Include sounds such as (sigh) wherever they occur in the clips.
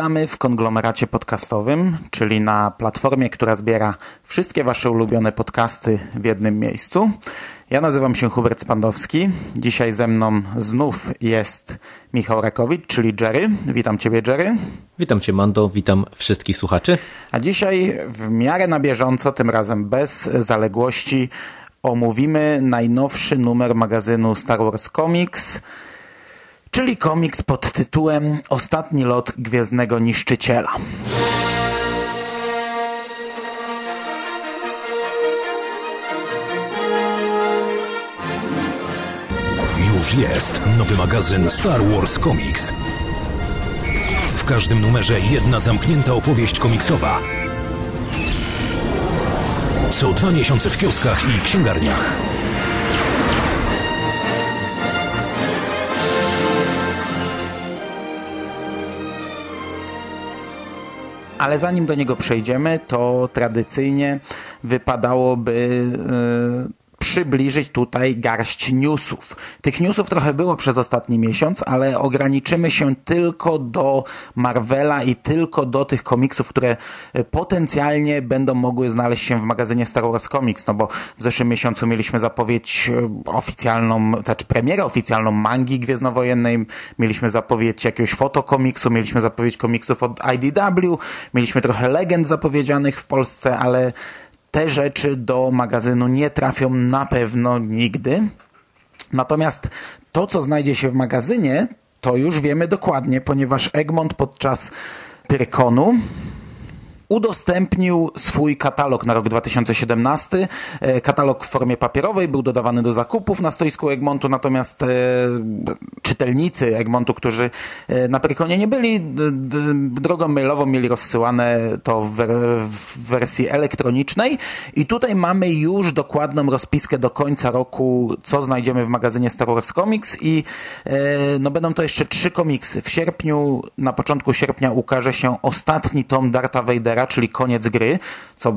Witamy w konglomeracie podcastowym, czyli na platformie, która zbiera wszystkie Wasze ulubione podcasty w jednym miejscu. Ja nazywam się Hubert Spandowski. Dzisiaj ze mną znów jest Michał Rakowicz, czyli Jerry. Witam Ciebie, Jerry. Witam Cię, Mando. Witam wszystkich słuchaczy. A dzisiaj w miarę na bieżąco, tym razem bez zaległości, omówimy najnowszy numer magazynu Star Wars Comics, czyli komiks pod tytułem Ostatni lot Gwiezdnego Niszczyciela. Już jest nowy magazyn Star Wars Comics. W każdym numerze jedna zamknięta opowieść komiksowa. Co dwa miesiące w kioskach i księgarniach. Ale zanim do niego przejdziemy, to tradycyjnie wypadałoby e, przybliżyć tutaj garść newsów. Tych newsów trochę było przez ostatni miesiąc, ale ograniczymy się tylko do Marvela i tylko do tych komiksów, które e, potencjalnie będą mogły znaleźć się w magazynie Star Wars Comics, no bo w zeszłym miesiącu mieliśmy zapowiedź e, oficjalną, znaczy premierę oficjalną mangi gwiezdnowojennej, mieliśmy zapowiedź jakiegoś fotokomiksu, mieliśmy zapowiedź komiksów od IDW, mieliśmy trochę legend zapowiedzianych w Polsce, ale te rzeczy do magazynu nie trafią na pewno nigdy. Natomiast to, co znajdzie się w magazynie, to już wiemy dokładnie, ponieważ Egmont podczas Pyrkonu udostępnił swój katalog na rok 2017. E, katalog w formie papierowej był dodawany do zakupów na stoisku Egmontu, natomiast e, czytelnicy Egmontu, którzy e, na Prykonie nie byli, drogą mailową mieli rozsyłane to w, wersji elektronicznej i tutaj mamy już dokładną rozpiskę do końca roku, co znajdziemy w magazynie Star Wars Comics i no będą to jeszcze trzy komiksy. W sierpniu, na początku sierpnia ukaże się ostatni tom Darta Vadera czyli koniec gry, co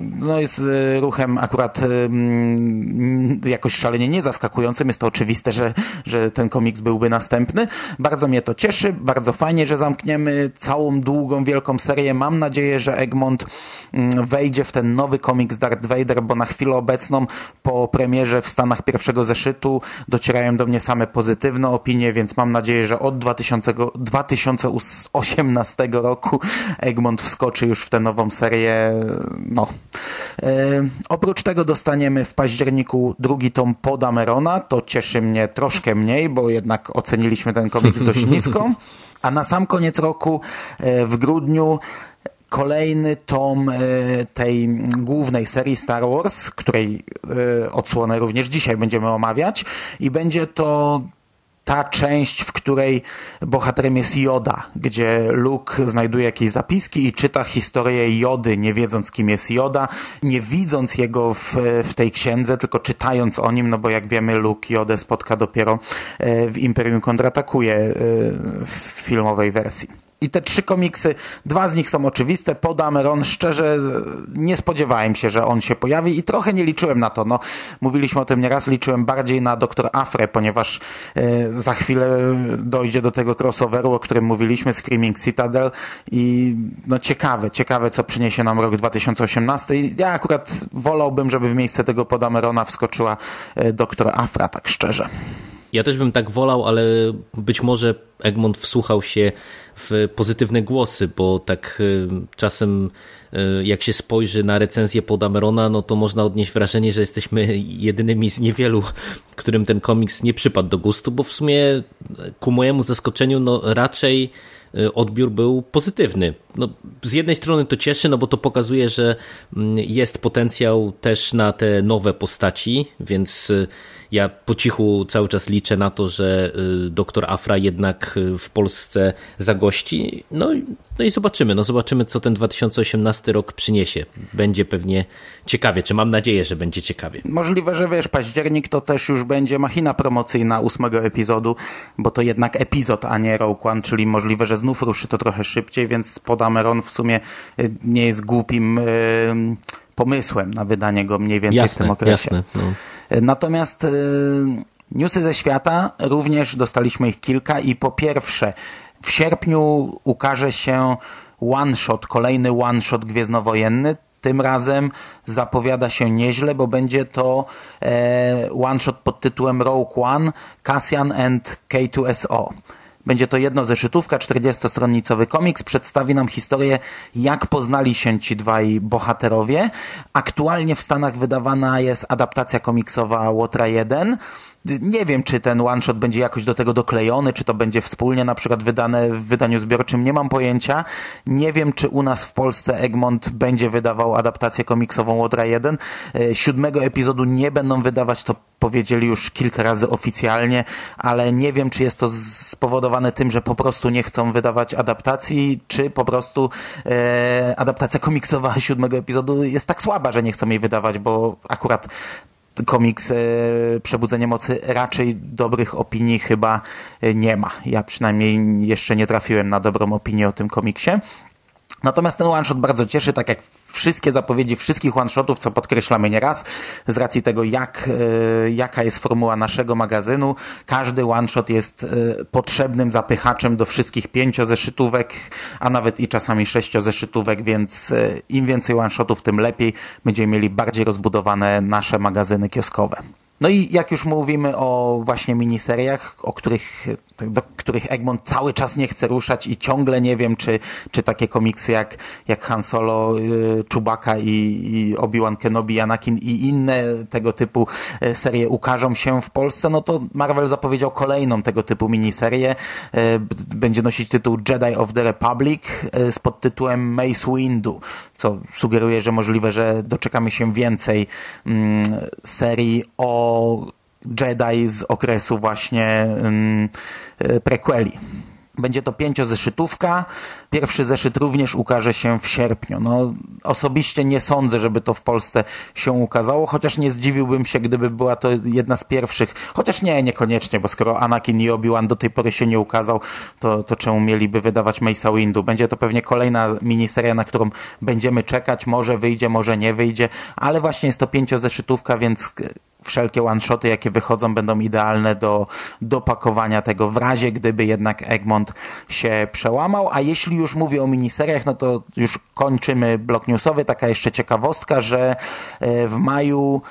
no jest y, ruchem akurat um, jakoś szalenie niezaskakującym. Jest to oczywiste, że, że ten komiks byłby następny. Bardzo mnie to cieszy, bardzo fajnie, że zamkniemy całą długą, wielką serię. Mam nadzieję, że Egmont um, wejdzie w ten nowy komiks Darth Vader, bo na chwilę obecną po premierze w Stanach pierwszego zeszytu docierają do mnie same pozytywne opinie, więc mam nadzieję, że od 2000, 2018 roku Egmont wskoczy już w tę nową serię. No, E, oprócz tego dostaniemy w październiku drugi tom Podamerona. To cieszy mnie troszkę mniej, bo jednak oceniliśmy ten komiks dość (laughs) nisko. A na sam koniec roku, e, w grudniu, kolejny tom e, tej głównej serii Star Wars, której odsłonę również dzisiaj będziemy omawiać i będzie to ta część, w której bohaterem jest Joda, gdzie Luke znajduje jakieś zapiski i czyta historię Jody, nie wiedząc kim jest Joda, nie widząc jego w, w tej księdze, tylko czytając o nim, no bo jak wiemy Luke Jodę spotka dopiero e, w Imperium kontratakuje e, w filmowej wersji. I te trzy komiksy, dwa z nich są oczywiste. Podameron, szczerze nie spodziewałem się, że on się pojawi i trochę nie liczyłem na to. No, mówiliśmy o tym nieraz, liczyłem bardziej na Doktor Afre, ponieważ e, za chwilę dojdzie do tego crossoveru, o którym mówiliśmy, Screaming Citadel i no ciekawe, ciekawe co przyniesie nam rok 2018. I ja akurat wolałbym, żeby w miejsce tego Podamerona wskoczyła e, Doktor Afra, tak szczerze. Ja też bym tak wolał, ale być może Egmont wsłuchał się w pozytywne głosy, bo tak y, czasem y, jak się spojrzy na recenzję Podamerona, no to można odnieść wrażenie, że jesteśmy jedynymi z niewielu, którym ten komiks nie przypadł do gustu, bo w sumie ku mojemu zaskoczeniu no raczej odbiór był pozytywny. No, z jednej strony to cieszy, no bo to pokazuje, że mm, jest potencjał też na te nowe postaci, więc ja po cichu cały czas liczę na to, że y, doktor Afra jednak y, w Polsce zagości. No, no i zobaczymy. No zobaczymy, co ten 2018 rok przyniesie. Będzie pewnie ciekawie, czy mam nadzieję, że będzie ciekawie. Możliwe, że wiesz, październik to też już będzie machina promocyjna ósmego epizodu, bo to jednak epizod, a nie Rogue One, czyli możliwe, że znów ruszy to trochę szybciej, więc Podameron w sumie y, nie jest głupim pomysłem na wydanie go mniej więcej jasne, w tym okresie. Jasne, no. Natomiast y, newsy ze świata również dostaliśmy ich kilka i po pierwsze w sierpniu ukaże się one shot, kolejny one shot gwiezdnowojenny. Tym razem zapowiada się nieźle, bo będzie to e, one shot pod tytułem Rogue One, Cassian and K2SO. Będzie to jedno zeszytówka, 40-stronnicowy komiks. Przedstawi nam historię, jak poznali się ci dwaj bohaterowie. Aktualnie w Stanach wydawana jest adaptacja komiksowa Łotra 1. Nie wiem, czy ten one shot będzie jakoś do tego doklejony, czy to będzie wspólnie na przykład wydane w wydaniu zbiorczym, nie mam pojęcia. Nie wiem, czy u nas w Polsce Egmont będzie wydawał adaptację komiksową Łodra 1. E, siódmego epizodu nie będą wydawać, to powiedzieli już kilka razy oficjalnie, ale nie wiem, czy jest to spowodowane tym, że po prostu nie chcą wydawać adaptacji, czy po prostu e, adaptacja komiksowa siódmego epizodu jest tak słaba, że nie chcą jej wydawać, bo akurat komiks e, Przebudzenie Mocy raczej dobrych opinii chyba e, nie ma. Ja przynajmniej jeszcze nie trafiłem na dobrą opinię o tym komiksie. Natomiast ten one-shot bardzo cieszy, tak jak wszystkie zapowiedzi wszystkich one-shotów, co podkreślamy nieraz, z racji tego, jak, e, jaka jest formuła naszego magazynu. Każdy one-shot jest e, potrzebnym zapychaczem do wszystkich pięciozeszytówek, a nawet i czasami sześciozeszytówek, więc e, im więcej one-shotów, tym lepiej. Będziemy mieli bardziej rozbudowane nasze magazyny kioskowe. No i jak już mówimy o właśnie miniseriach, o których, do których Egmont cały czas nie chce ruszać i ciągle nie wiem, czy, czy takie komiksy jak, jak Han Solo, y, Chewbacca i, i Obi-Wan Kenobi, Anakin i inne tego typu y, serie ukażą się w Polsce, no to Marvel zapowiedział kolejną tego typu miniserię. Y, będzie nosić tytuł Jedi of the Republic z podtytułem Mace Windu, co sugeruje, że możliwe, że doczekamy się więcej mm, serii o Jedi z okresu właśnie um, prequeli. Będzie to pięciozeszytówka. Pierwszy zeszyt również ukaże się w sierpniu. No, osobiście nie sądzę, żeby to w Polsce się ukazało, chociaż nie zdziwiłbym się, gdyby była to jedna z pierwszych. Chociaż nie, niekoniecznie, bo skoro Anakin i Obi-Wan do tej pory się nie ukazał, to, to czemu mieliby wydawać Mace'a Windu? Będzie to pewnie kolejna miniseria, na którą będziemy czekać. Może wyjdzie, może nie wyjdzie, ale właśnie jest to pięciozeszytówka, więc wszelkie one-shoty, jakie wychodzą, będą idealne do dopakowania tego w razie, gdyby jednak Egmont się przełamał. A jeśli już mówię o miniseriach, no to już kończymy blok newsowy. Taka jeszcze ciekawostka, że e, w maju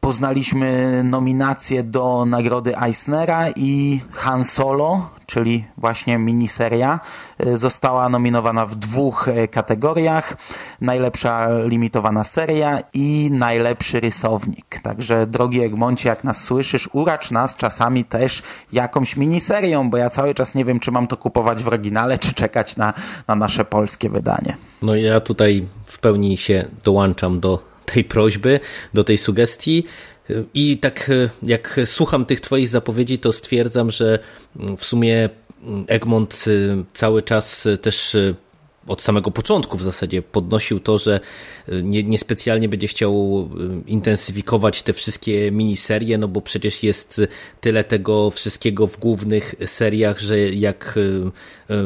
poznaliśmy nominację do nagrody Eisnera i Han Solo, czyli właśnie miniseria, e, została nominowana w dwóch e, kategoriach. Najlepsza limitowana seria i najlepszy rysownik. Także drogi Egmoncie, jak nas słyszysz, uracz nas czasami też jakąś miniserią, bo ja cały czas nie wiem, czy mam to kupować w oryginale, czy czekać na, na nasze polskie wydanie. No ja tutaj w pełni się dołączam do tej prośby, do tej sugestii. I tak jak słucham tych Twoich zapowiedzi, to stwierdzam, że w sumie Egmont cały czas też od samego początku w zasadzie podnosił to, że y, nie, niespecjalnie będzie chciał y, intensyfikować te wszystkie miniserie, no bo przecież jest tyle tego wszystkiego w głównych seriach, że jak y,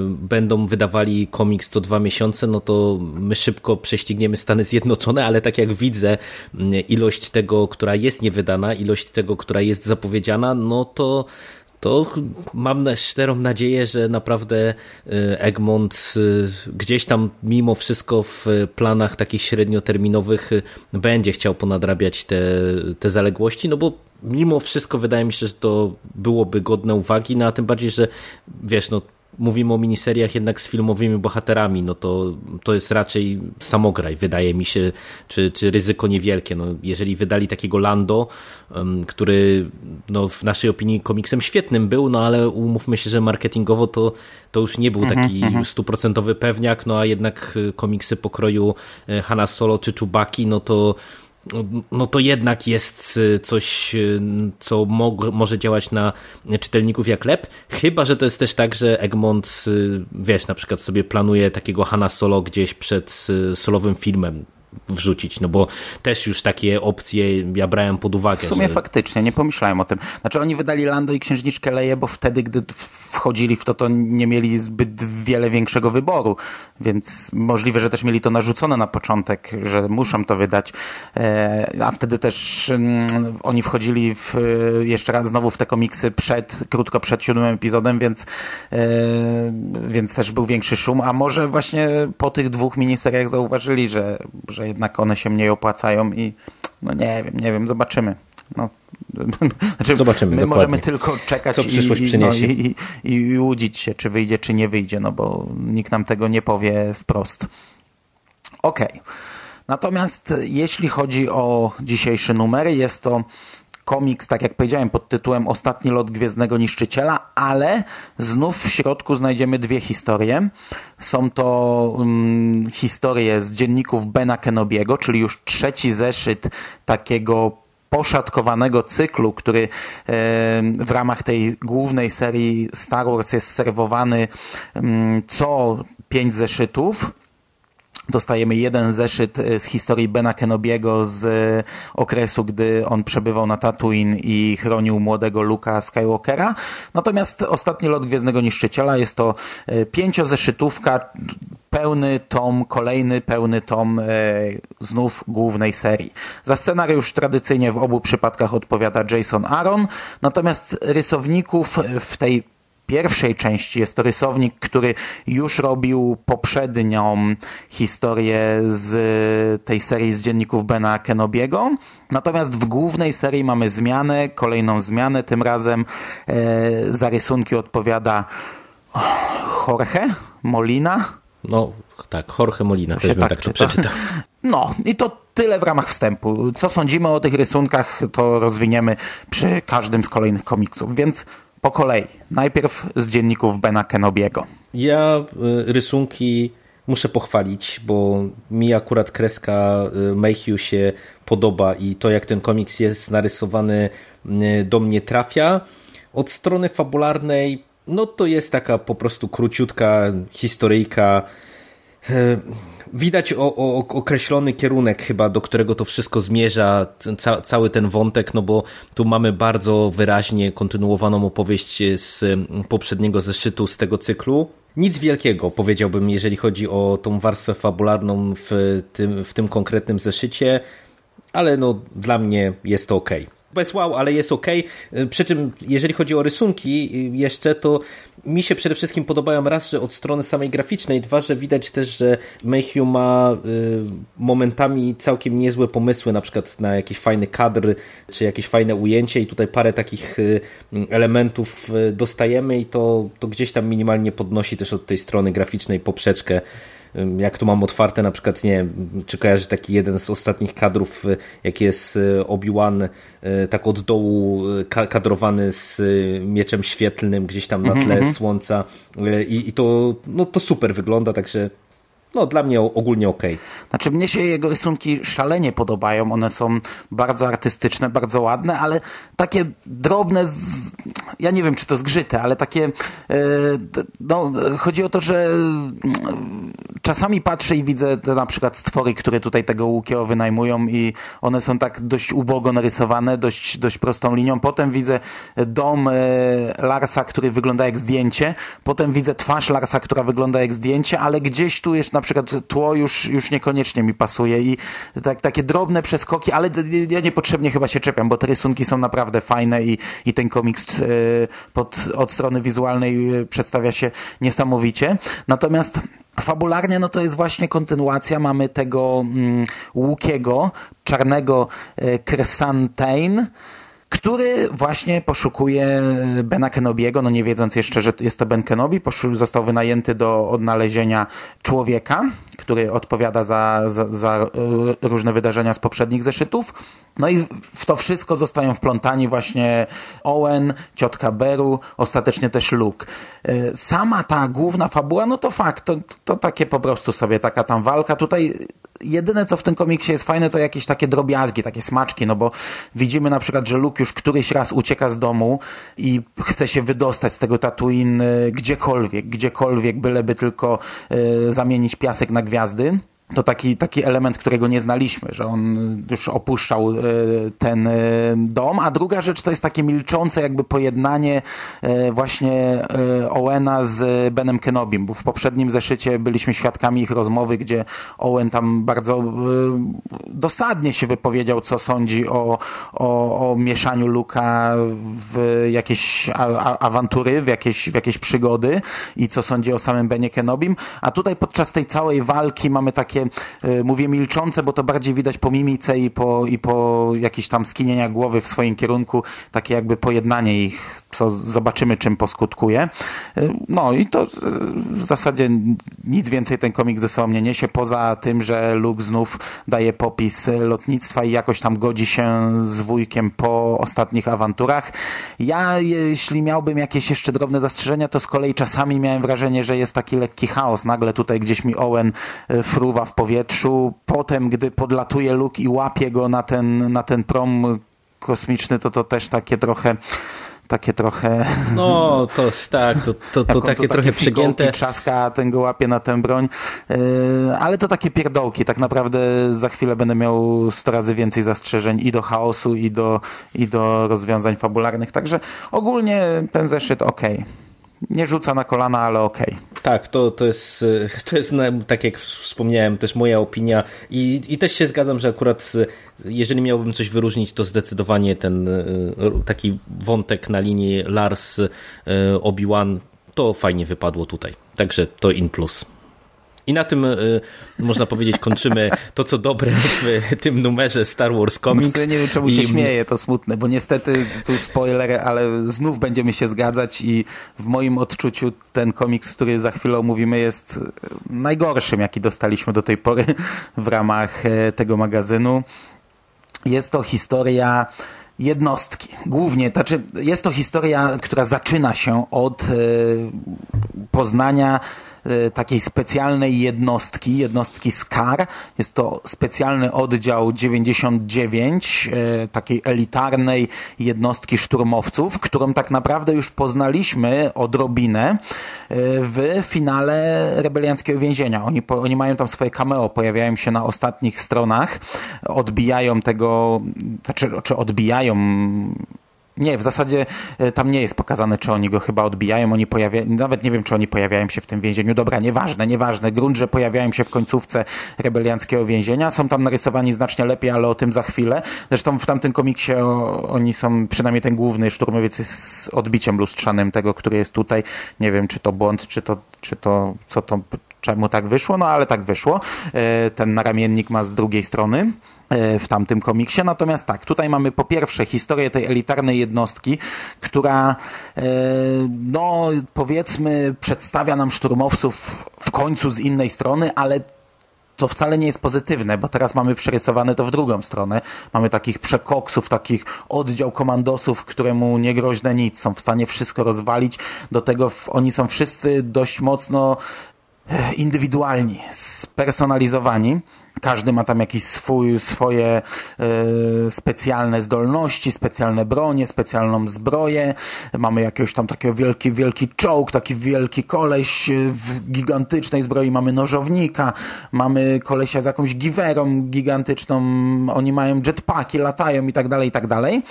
będą wydawali komiks co dwa miesiące, no to my szybko prześcigniemy Stany Zjednoczone, ale tak jak widzę ilość tego, która jest niewydana, ilość tego, która jest zapowiedziana, no to to mam szczerą nadzieję, że naprawdę e, Egmont e, gdzieś tam mimo wszystko w planach takich średnioterminowych e, będzie chciał ponadrabiać te, te zaległości, no bo mimo wszystko wydaje mi się, że to byłoby godne uwagi, no a tym bardziej, że wiesz, no mówimy o miniseriach jednak z filmowymi bohaterami, no to, to jest raczej samograj, wydaje mi się, czy, czy ryzyko niewielkie. No, jeżeli wydali takiego Lando, który no, w naszej opinii komiksem świetnym był, no ale umówmy się, że marketingowo to, to już nie był taki mhm, mhm. stuprocentowy pewniak, no a jednak komiksy pokroju e, Hanna Solo czy Czubaki, no to no to jednak jest y, coś, y, co może działać na czytelników jak lep, chyba, że to jest też tak, że Egmont, y, wiesz, na przykład sobie planuje takiego Hanna Solo gdzieś przed solowym filmem, wrzucić, no bo też już takie opcje ja brałem pod uwagę. W sumie że... faktycznie, nie pomyślałem o tym. Znaczy oni wydali Lando i Księżniczkę Leję, bo wtedy, gdy wchodzili w to, to nie mieli zbyt wiele większego wyboru, więc możliwe, że też mieli to narzucone na początek, że muszą to wydać, e, a wtedy też mm, oni wchodzili w, jeszcze raz znowu w te komiksy przed, krótko przed siódmym epizodem, więc, e, więc też był większy szum, a może właśnie po tych dwóch miniseriach zauważyli, że, że że jednak one się mniej opłacają i no nie wiem, nie wiem, zobaczymy. No, (laughs) znaczy, Zobaczymy. My dokładnie. możemy tylko czekać Co przyszłość i, przyniesie. No, i, i, i łudzić się, czy wyjdzie, czy nie wyjdzie, no bo nikt nam tego nie powie wprost. Okej. Okay. Natomiast jeśli chodzi o dzisiejszy numer, jest to komiks, tak jak powiedziałem, pod tytułem Ostatni lot Gwiezdnego Niszczyciela, ale znów w środku znajdziemy dwie historie. Są to um, historie z dzienników Bena Kenobiego, czyli już trzeci zeszyt takiego poszatkowanego cyklu, który w ramach tej głównej serii Star Wars jest serwowany co pięć zeszytów dostajemy jeden zeszyt e, z historii Bena Kenobiego z e, okresu, gdy on przebywał na Tatooine i chronił młodego Luka Skywalkera. Natomiast ostatni lot Gwiezdnego Niszczyciela jest to e, pięciozeszytówka, pełny tom, kolejny pełny tom e, znów głównej serii. Za scenariusz tradycyjnie w obu przypadkach odpowiada Jason Aaron, natomiast rysowników w tej pierwszej części jest to rysownik, który już robił poprzednią historię z tej serii z dzienników Bena Kenobiego. Natomiast w głównej serii mamy zmianę, kolejną zmianę. Tym razem e, za rysunki odpowiada Jorge Molina. No tak, Jorge Molina, też bym tak, tak to przeczytał. (laughs) No i to tyle w ramach wstępu. Co sądzimy o tych rysunkach, to rozwiniemy przy każdym z kolejnych komiksów, więc po kolei. Najpierw z dzienników Bena Kenobiego. Ja y, rysunki muszę pochwalić, bo mi akurat kreska y, Mayhew się podoba i to jak ten komiks jest narysowany do mnie trafia. Od strony fabularnej no to jest taka po prostu króciutka historyjka widać o, o, określony kierunek chyba, do którego to wszystko zmierza, ca, cały ten wątek, no bo tu mamy bardzo wyraźnie kontynuowaną opowieść z poprzedniego zeszytu, z tego cyklu. Nic wielkiego, powiedziałbym, jeżeli chodzi o tą warstwę fabularną w tym, w tym konkretnym zeszycie, ale no dla mnie jest to ok bez wow, ale jest ok. Przy czym, jeżeli chodzi o rysunki jeszcze, to mi się przede wszystkim podobają raz, że od strony samej graficznej, dwa, że widać też, że Mayhew ma y, momentami całkiem niezłe pomysły, na przykład na jakiś fajny kadr, czy jakieś fajne ujęcie i tutaj parę takich y, elementów y, dostajemy i to, to gdzieś tam minimalnie podnosi też od tej strony graficznej poprzeczkę jak tu mam otwarte na przykład, nie wiem, czy kojarzy taki jeden z ostatnich kadrów, y, jaki jest y, Obi-Wan y, tak od dołu kadrowany z mieczem świetlnym gdzieś tam na mhm, tle mm -hmm. słońca i, i to, no, to super wygląda, także no dla mnie ogólnie ok. Znaczy mnie się jego rysunki szalenie podobają, one są bardzo artystyczne, bardzo ładne, ale takie drobne, z... ja nie wiem czy to zgrzyte, ale takie, e, no chodzi o to, że czasami patrzę i widzę te na przykład stwory, które tutaj tego Łukio wynajmują i one są tak dość ubogo narysowane, dość, dość prostą linią. Potem widzę dom e, Larsa, który wygląda jak zdjęcie, potem widzę twarz Larsa, która wygląda jak zdjęcie, ale gdzieś tu jest na przykład tło już, już niekoniecznie mi pasuje i tak, takie drobne przeskoki, ale ja niepotrzebnie chyba się czepiam, bo te rysunki są naprawdę fajne i, i ten komiks e, pod, od strony wizualnej e, przedstawia się niesamowicie. Natomiast Fabularnie no to jest właśnie kontynuacja. Mamy tego mm, Łukiego, czarnego Crescentine, który właśnie poszukuje Bena Kenobiego, no nie wiedząc jeszcze, że jest to Ben Kenobi, został wynajęty do odnalezienia człowieka, który odpowiada za, za, za różne wydarzenia z poprzednich zeszytów. No i w to wszystko zostają wplątani właśnie Owen, ciotka Beru, ostatecznie też Luke. Sama ta główna fabuła, no to fakt, to, to takie po prostu sobie taka tam walka. Tutaj jedyne, co w tym komiksie jest fajne, to jakieś takie drobiazgi, takie smaczki, no bo widzimy na przykład, że Luke już któryś raz ucieka z domu i chce się wydostać z tego Tatooine y, gdziekolwiek, gdziekolwiek, byleby tylko y, zamienić piasek na gwiazdy to taki, taki element, którego nie znaliśmy, że on już opuszczał e, ten e, dom, a druga rzecz to jest takie milczące jakby pojednanie e, właśnie Owena z Benem Kenobim, bo w poprzednim zeszycie byliśmy świadkami ich rozmowy, gdzie Owen tam bardzo dosadnie się wypowiedział, co sądzi o, o, o mieszaniu Luka w jakieś awantury, w jakieś, w jakieś przygody i co sądzi o samym Benie Kenobim, a tutaj podczas tej całej walki mamy takie E, mówię milczące, bo to bardziej widać po mimice i po, i po tam skinieniach głowy w swoim kierunku, takie jakby pojednanie ich, co zobaczymy czym poskutkuje. E, no i to w zasadzie nic więcej ten komik ze sobą nie niesie, poza tym, że Luke znów daje popis lotnictwa i jakoś tam godzi się z wujkiem po ostatnich awanturach. Ja, jeśli miałbym jakieś jeszcze drobne zastrzeżenia, to z kolei czasami miałem wrażenie, że jest taki lekki chaos. Nagle tutaj gdzieś mi Owen e, fruwa w powietrzu. Potem, gdy podlatuje Luke i łapie go na ten, na ten prom kosmiczny, to to też takie trochę takie trochę... No, to tak, to, to, to takie to trochę przegięte. trzaska, ten go łapie na tę broń, yy, ale to takie pierdołki. Tak naprawdę za chwilę będę miał 100 razy więcej zastrzeżeń i do chaosu, i do, i do rozwiązań fabularnych. Także ogólnie ten zeszyt ok nie rzuca na kolana, ale okej. Okay. Tak, to, to jest, (laughs) to jest tak jak wspomniałem, też moja opinia I, i też się zgadzam, że akurat jeżeli miałbym coś wyróżnić, to zdecydowanie ten e, taki wątek na linii Lars e, Obi-Wan to fajnie wypadło tutaj. Także to in plus. I na tym y, można powiedzieć kończymy to, co dobre w tym numerze Star Wars Comics. Ja nie wiem, czemu I... się śmieję, to smutne, bo niestety tu spoiler, ale znów będziemy się zgadzać i w moim odczuciu ten komiks, który za chwilę omówimy jest najgorszym, jaki dostaliśmy do tej pory w ramach e, tego magazynu. Jest to historia jednostki. Głównie, znaczy jest to historia, która zaczyna się od e, poznania takiej specjalnej jednostki, jednostki SCAR. Jest to specjalny oddział 99, e, takiej elitarnej jednostki szturmowców, którą tak naprawdę już poznaliśmy odrobinę e, w finale rebelianckiego więzienia. Oni, oni mają tam swoje cameo, pojawiają się na ostatnich stronach, odbijają tego, znaczy, czy odbijają nie, w zasadzie e, tam nie jest pokazane, czy oni go chyba odbijają, oni pojawiają, nawet nie wiem, czy oni pojawiają się w tym więzieniu. Dobra, nieważne, nieważne. Grunt, że pojawiają się w końcówce rebelianckiego więzienia. Są tam narysowani znacznie lepiej, ale o tym za chwilę. Zresztą w tamtym komiksie o, oni są, przynajmniej ten główny szturmowiec jest z odbiciem lustrzanym tego, który jest tutaj. Nie wiem, czy to błąd, czy to, czy to, co to, czemu tak wyszło, no ale tak wyszło. E, ten naramiennik ma z drugiej strony e, w tamtym komiksie. Natomiast tak, tutaj mamy po pierwsze historię tej elitarnej jednostki, która e, no powiedzmy przedstawia nam szturmowców w końcu z innej strony, ale to wcale nie jest pozytywne, bo teraz mamy przerysowane to w drugą stronę. Mamy takich przekoksów, takich oddział komandosów, któremu nie groźne nic, są w stanie wszystko rozwalić. Do tego oni są wszyscy dość mocno indywidualni, spersonalizowani. Każdy ma tam jakieś swój, swoje y, specjalne zdolności, specjalne bronie, specjalną zbroję. Mamy jakiegoś tam takiego wielki, wielki czołg, taki wielki koleś w gigantycznej zbroi. Mamy nożownika, mamy kolesia z jakąś giwerą gigantyczną. Oni mają jetpacki, latają i tak dalej, i tak dalej.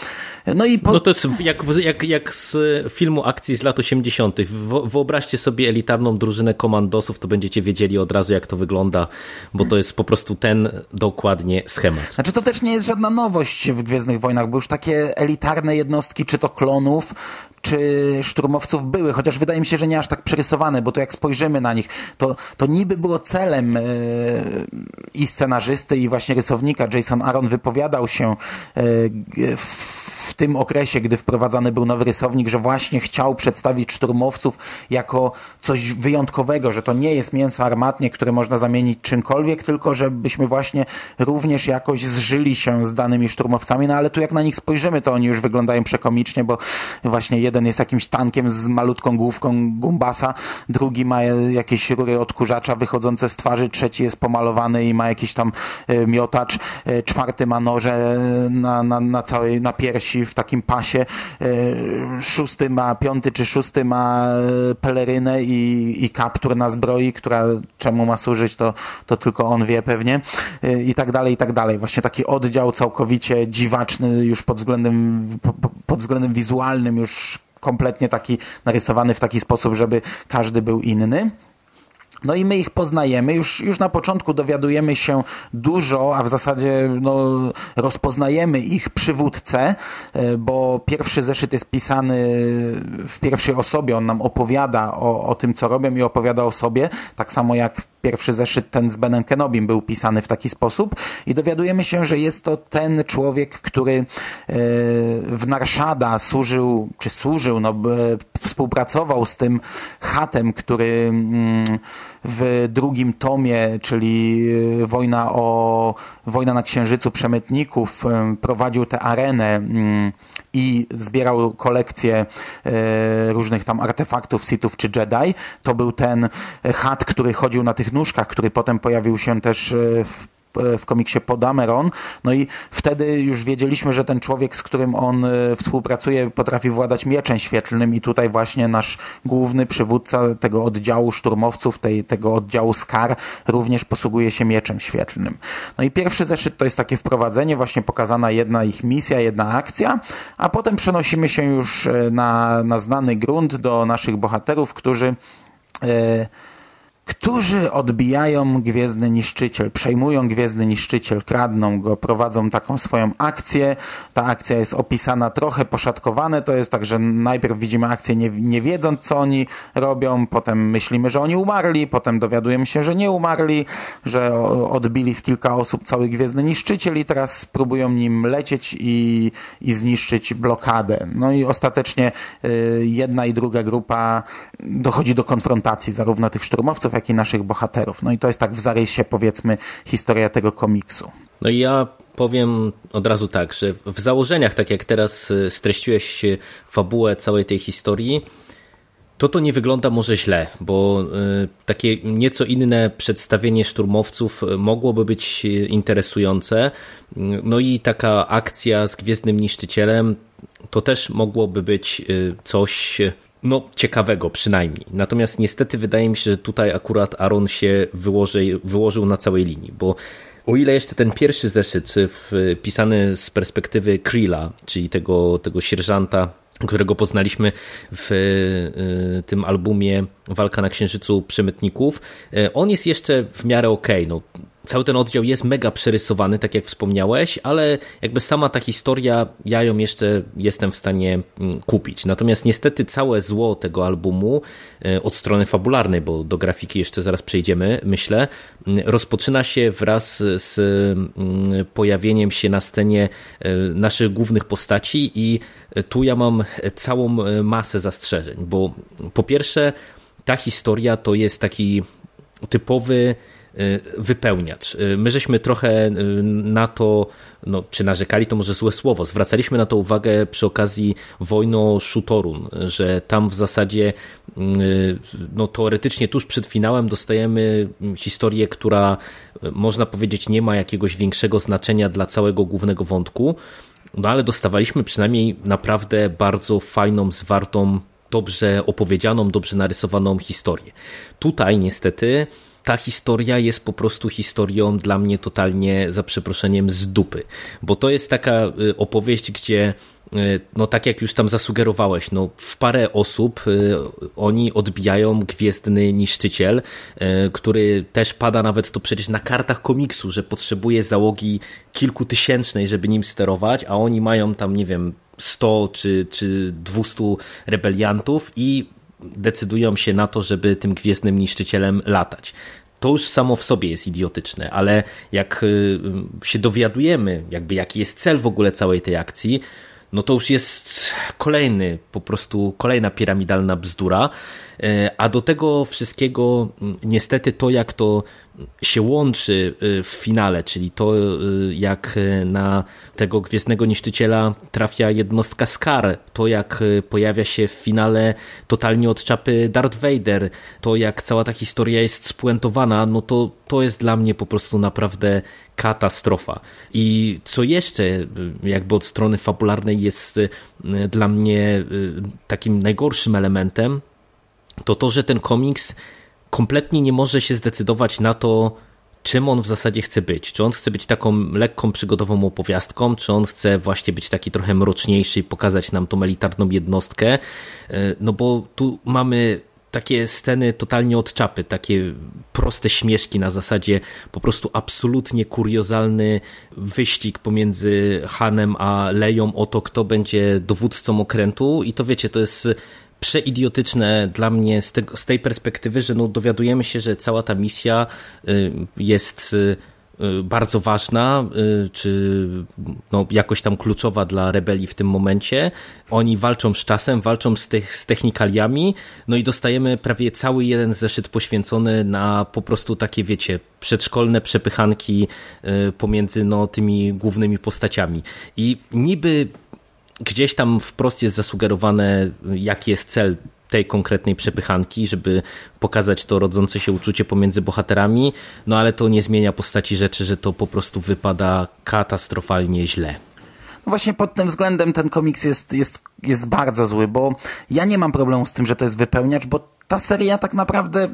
No i po... No to jest jak, jak, jak z filmu akcji z lat 80. Wyobraźcie sobie elitarną drużynę komandosów, to będziecie wiedzieli od razu, jak to wygląda, bo to jest po prostu prostu ten dokładnie schemat. Znaczy to też nie jest żadna nowość w Gwiezdnych Wojnach, bo już takie elitarne jednostki, czy to klonów, czy szturmowców były, chociaż wydaje mi się, że nie aż tak przerysowane, bo to jak spojrzymy na nich, to, to niby było celem e, i scenarzysty, i właśnie rysownika. Jason Aaron wypowiadał się e, w tym okresie, gdy wprowadzany był nowy rysownik, że właśnie chciał przedstawić szturmowców jako coś wyjątkowego, że to nie jest mięso armatnie, które można zamienić czymkolwiek, tylko żebyśmy właśnie również jakoś zżyli się z danymi szturmowcami, no ale tu jak na nich spojrzymy, to oni już wyglądają przekomicznie, bo właśnie jeden jest jakimś tankiem z malutką główką gumbasa, drugi ma jakieś rury odkurzacza wychodzące z twarzy, trzeci jest pomalowany i ma jakiś tam e, miotacz, e, czwarty ma noże na, na, na całej, na piersi w takim pasie, e, szósty ma, piąty czy szósty ma pelerynę i, i kaptur na zbroi, która czemu ma służyć, to, to tylko on wie pewnie i tak dalej, i tak dalej. Właśnie taki oddział całkowicie dziwaczny już pod względem, pod względem wizualnym już kompletnie taki narysowany w taki sposób, żeby każdy był inny. No i my ich poznajemy, już, już na początku dowiadujemy się dużo, a w zasadzie no, rozpoznajemy ich przywódcę, e, bo pierwszy zeszyt jest pisany w pierwszej osobie, on nam opowiada o, o tym, co robią i opowiada o sobie, tak samo jak pierwszy zeszyt ten z Benem Kenobim był pisany w taki sposób. I dowiadujemy się, że jest to ten człowiek, który e, w Narszada służył, czy służył, no, współpracował z tym chatem, który mm, w drugim tomie, czyli e, wojna o wojna na Księżycu Przemytników, e, prowadził tę arenę mm, i zbierał kolekcję różnych tam artefaktów, sitów czy Jedi. To był ten chat, który chodził na tych nóżkach, który potem pojawił się też e, w e, w komiksie Podameron. No i wtedy już wiedzieliśmy, że ten człowiek, z którym on e, współpracuje, potrafi władać mieczem świetlnym i tutaj właśnie nasz główny przywódca tego oddziału szturmowców, tej, tego oddziału SCAR również posługuje się mieczem świetlnym. No i pierwszy zeszyt to jest takie wprowadzenie, właśnie pokazana jedna ich misja, jedna akcja, a potem przenosimy się już na, na znany grunt do naszych bohaterów, którzy e, którzy odbijają Gwiezdny Niszczyciel, przejmują Gwiezdny Niszczyciel, kradną go, prowadzą taką swoją akcję. Ta akcja jest opisana trochę poszatkowane, to jest tak, że najpierw widzimy akcję nie, nie wiedząc, co oni robią, potem myślimy, że oni umarli, potem dowiadujemy się, że nie umarli, że odbili w kilka osób cały Gwiezdny Niszczyciel i teraz próbują nim lecieć i, i zniszczyć blokadę. No i ostatecznie y, jedna i druga grupa dochodzi do konfrontacji zarówno tych szturmowców, jak i naszych bohaterów. No i to jest tak w zarysie, powiedzmy, historia tego komiksu. No i ja powiem od razu tak, że w założeniach, tak jak teraz y, streściłeś fabułę całej tej historii, to to nie wygląda może źle, bo y, takie nieco inne przedstawienie szturmowców mogłoby być interesujące. No i taka akcja z Gwiezdnym Niszczycielem to też mogłoby być y, coś no, ciekawego przynajmniej. Natomiast niestety wydaje mi się, że tutaj akurat Aaron się wyłoży, wyłożył na całej linii, bo o ile jeszcze ten pierwszy zeszyt pisany z perspektywy Krilla, czyli tego, tego sierżanta, którego poznaliśmy w y, tym albumie Walka na Księżycu Przemytników, y, on jest jeszcze w miarę okej. Okay. No, cały ten oddział jest mega przerysowany, tak jak wspomniałeś, ale jakby sama ta historia, ja ją jeszcze jestem w stanie mm, kupić. Natomiast niestety całe zło tego albumu e, od strony fabularnej, bo do grafiki jeszcze zaraz przejdziemy, myślę, mm, rozpoczyna się wraz z mm, pojawieniem się na scenie e, naszych głównych postaci i tu ja mam całą e, masę zastrzeżeń, bo po pierwsze ta historia to jest taki typowy wypełniacz. Y, my żeśmy trochę y, na to, no, czy narzekali, to może złe słowo, zwracaliśmy na to uwagę przy okazji wojny o Shutorun, że tam w zasadzie no, teoretycznie tuż przed finałem dostajemy historię, która można powiedzieć nie ma jakiegoś większego znaczenia dla całego głównego wątku, no ale dostawaliśmy przynajmniej naprawdę bardzo fajną, zwartą, dobrze opowiedzianą, dobrze narysowaną historię. Tutaj niestety ta historia jest po prostu historią dla mnie totalnie, za przeproszeniem, z dupy. Bo to jest taka y, opowieść, gdzie no tak jak już tam zasugerowałeś, no w parę osób oni odbijają Gwiezdny Niszczyciel, który też pada nawet to przecież na kartach komiksu, że potrzebuje załogi kilkutysięcznej, żeby nim sterować, a oni mają tam, nie wiem, 100 czy, czy 200 rebeliantów i decydują się na to, żeby tym gwiezdnym niszczycielem latać. To już samo w sobie jest idiotyczne, ale jak y, się dowiadujemy, jakby jaki jest cel w ogóle całej tej akcji, no to już jest kolejny, po prostu kolejna piramidalna bzdura. Y, a do tego wszystkiego, niestety, to jak to się łączy y, w finale, czyli to y, jak y, na tego Gwiezdnego Niszczyciela trafia jednostka Skar, to jak pojawia się w finale totalnie od czapy Darth Vader, to jak cała ta historia jest spuentowana, no to to jest dla mnie po prostu naprawdę katastrofa. I co jeszcze jakby od strony fabularnej jest dla mnie takim najgorszym elementem, to to, że ten komiks kompletnie nie może się zdecydować na to, czym on w zasadzie chce być. Czy on chce być taką lekką przygodową opowiastką, czy on chce właśnie być taki trochę mroczniejszy i pokazać nam tą elitarną jednostkę. E, no bo tu mamy takie sceny totalnie od czapy, takie proste śmieszki na zasadzie po prostu absolutnie kuriozalny wyścig pomiędzy Hanem a Leją o to, kto będzie dowódcą okrętu i to wiecie, to jest przeidiotyczne dla mnie z, z tej perspektywy, że no dowiadujemy się, że cała ta misja y, jest y, y, bardzo ważna, czy no jakoś tam kluczowa dla rebelii w tym momencie. Oni walczą z czasem, walczą z, tych, z technikaliami, no i dostajemy prawie cały jeden zeszyt poświęcony na po prostu takie, wiecie, przedszkolne przepychanki pomiędzy no, tymi głównymi postaciami. I niby gdzieś tam wprost jest zasugerowane, jaki jest cel tej konkretnej przepychanki, żeby pokazać to rodzące się uczucie pomiędzy bohaterami, no ale to nie zmienia postaci rzeczy, że to po prostu wypada katastrofalnie źle. No właśnie pod tym względem ten komiks jest, jest, jest bardzo zły, bo ja nie mam problemu z tym, że to jest wypełniacz, bo ta seria tak naprawdę,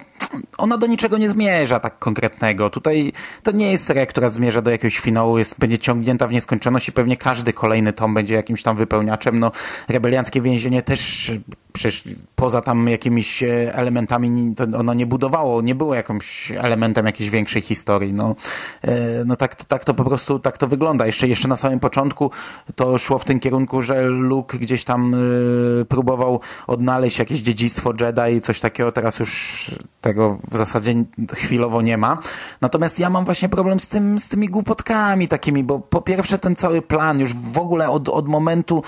ona do niczego nie zmierza tak konkretnego. Tutaj to nie jest seria, która zmierza do jakiegoś finału, jest, będzie ciągnięta w nieskończoność i pewnie każdy kolejny tom będzie jakimś tam wypełniaczem. No, rebelianckie więzienie też przecież poza tam jakimiś e, elementami to ono nie budowało, nie było jakimś elementem jakiejś większej historii. No, e, no tak, tak to po prostu tak to wygląda. Jeszcze, jeszcze na samym początku to szło w tym kierunku, że Luke gdzieś tam e, próbował odnaleźć jakieś dziedzictwo Jedi, coś takiego. Teraz już tego w zasadzie chwilowo nie ma. Natomiast ja mam właśnie problem z tym, z tymi głupotkami takimi, bo po pierwsze ten cały plan już w ogóle od, od momentu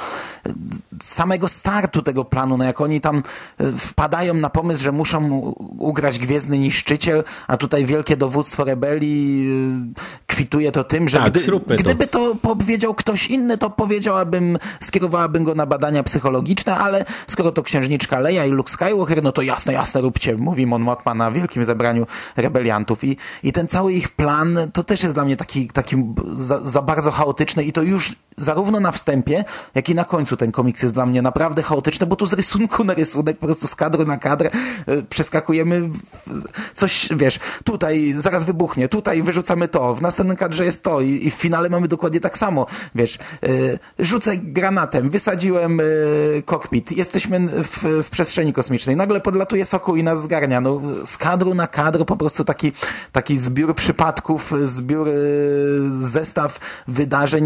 samego startu tego planu, no jak oni tam e, wpadają na pomysł, że muszą ugrać Gwiezdny Niszczyciel, a tutaj wielkie dowództwo rebelii e, kwituje to tym, że tak, gdy, gdyby to powiedział ktoś inny, to powiedziałabym, skierowałabym go na badania psychologiczne, ale skoro to księżniczka Leia i Luke Skywalker, no to jasne, jasne, róbcie, mówi Mon Mothma na wielkim zebraniu rebeliantów. I, i ten cały ich plan to też jest dla mnie taki, taki za, za bardzo chaotyczny i to już zarówno na wstępie, jak i na końcu ten komiks jest dla mnie naprawdę chaotyczny, bo tu z rysunku na rysunek, po prostu z kadru na kadr e, przeskakujemy coś, wiesz, tutaj zaraz wybuchnie, tutaj wyrzucamy to, w następnym kadrze jest to i, i w finale mamy dokładnie tak samo, wiesz, yy, rzucę granatem, wysadziłem yy, kokpit, jesteśmy w, w przestrzeni kosmicznej, nagle podlatuje soku i nas zgarnia, no z kadru na kadr po prostu taki, taki zbiór przypadków, zbiór zestaw wydarzeń,